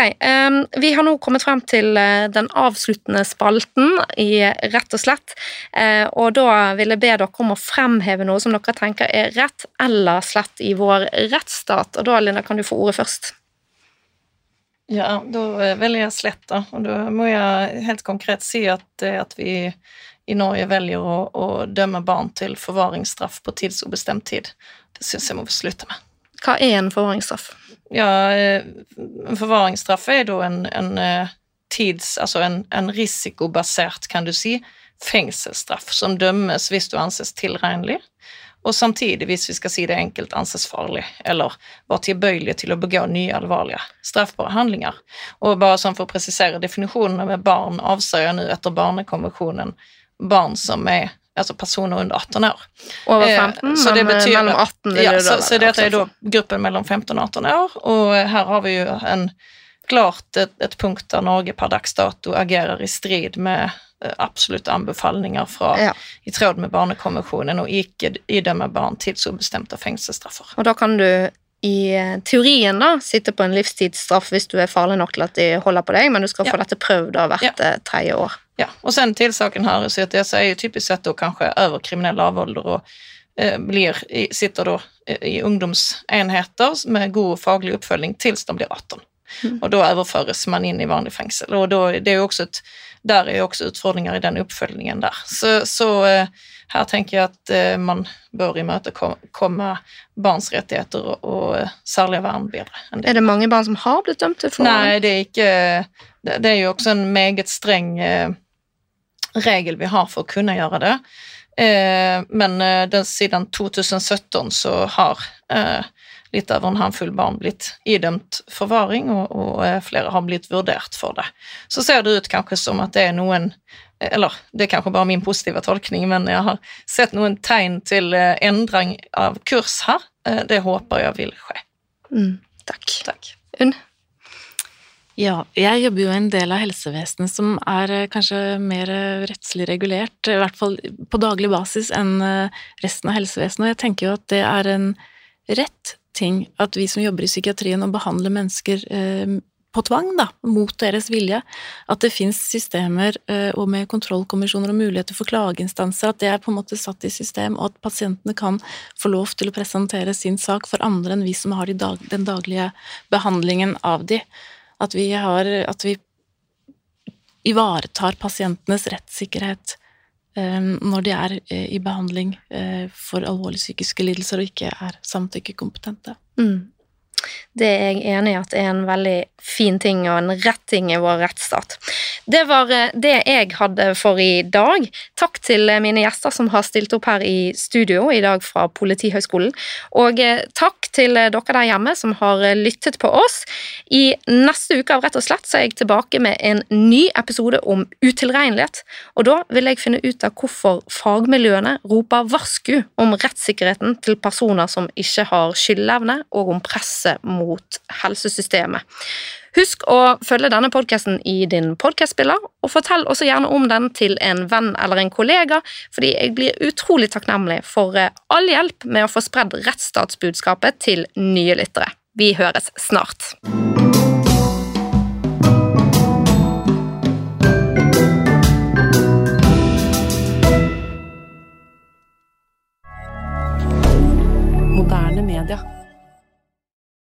um, vi har nå kommet frem til uh, den avsluttende spalten i Rett og slett. Uh, og da vil jeg be dere om å fremheve noe som dere tenker er rett eller slett i vår rettsstat. Og da, Linda, kan du få ordet først. Ja, da velger jeg slett, da. Og da må jeg helt konkret si at, at vi i Norge velger å, å dømme barn til forvaringsstraff på tidsubestemt tid. Det syns jeg må vi slutte med. Hva er en forvaringsstraff? Ja, en forvaringsstraff er da en, en tids... Altså en, en, risikobasert, kan du si, fengselsstraff som dømmes hvis du anses tilregnelig, og samtidig, hvis vi skal si det enkelt, anses farlig, eller var tilbøyelig til å begå nye alvorlige straffbare handlinger. Og bare sånn for å presisere definisjonene med barn, avser jeg nå etter Barnekonvensjonen barn som er altså personer under 18 år. Over 15, så det betyr, mellom 18 ja, så, så dette er da gruppen mellom 15 og 18 år, og her har vi jo en klart et, et punkt der Norge per dags dato agerer i strid med absolutte anbefalinger fra, ja. i tråd med Barnekonvensjonen, og ikke idømme barn tidsubestemte fengselsstraffer. Og da kan du i teorien da, sitte på en livstidsstraff hvis du er farlig nok til at de holder på deg, men du skal ja. få dette prøvd av hvert ja. tredje år. Ja, och sen till saken här så att dessa är ju typiskt sett då kanske över kriminell lavålder och eh, blir, sitter då i ungdomsenheter med god faglig uppföljning tills de blir 18. Mm. Och då överförs man in i vanlig fängsel. Och då, det är också ett, där är också utfordringer i den uppföljningen där. Så, så eh, här tänker jag att eh, man bør imøtekomme barns rettigheter og, og særlig vern bedre. enn det. Er det mange barn som har blitt dømt til forhold? Nei, det er ikke Det, det er jo også en meget streng eh, regel vi har for å kunne gjøre det. Eh, men eh, den, siden 2017 så har eh, litt over en håndfull barn blitt idømt forvaring, og, og, flere har blitt vurdert for det. Så ser det ut kanskje som at det er noen Eller det er kanskje bare min positive tolkning, men jeg har sett noen tegn til endring av kurs her. Det håper jeg vil skje. Mm, takk. takk. Unn? Ja, jeg jobber jo i en del av helsevesenet som er eh, kanskje mer eh, rettslig regulert, i hvert fall på daglig basis, enn eh, resten av helsevesenet. Og jeg tenker jo at det er en rett ting at vi som jobber i psykiatrien og behandler mennesker på tvang, da, mot deres vilje, at det fins systemer og med kontrollkommisjoner og muligheter for klageinstanser, at det er på en måte satt i system, og at pasientene kan få lov til å presentere sin sak for andre enn vi som har den daglige behandlingen av de. At vi, har, at vi ivaretar pasientenes rettssikkerhet um, når de er uh, i behandling uh, for alvorlige psykiske lidelser og ikke er samtykkekompetente. Mm. Det er jeg enig i at er en veldig fin ting og en rett ting i vår rettsstat. Det var eh, det jeg hadde for i dag. Takk til eh, mine gjester som har stilt opp her i studio i dag fra Politihøgskolen. Og eh, takk til dere der hjemme som har lyttet på oss. I neste uke av Rett og slett så er jeg tilbake med en ny episode om utilregnelighet. Og da vil jeg finne ut av hvorfor fagmiljøene roper varsku om rettssikkerheten til personer som ikke har skyldevne, og om presset mot helsesystemet. Husk å følge denne podkasten i din podkastspiller, og fortell også gjerne om den til en venn eller en kollega, fordi jeg blir utrolig takknemlig for eh, all hjelp med å få spredd rettsstatsbudskapet til nye lyttere. Vi høres snart.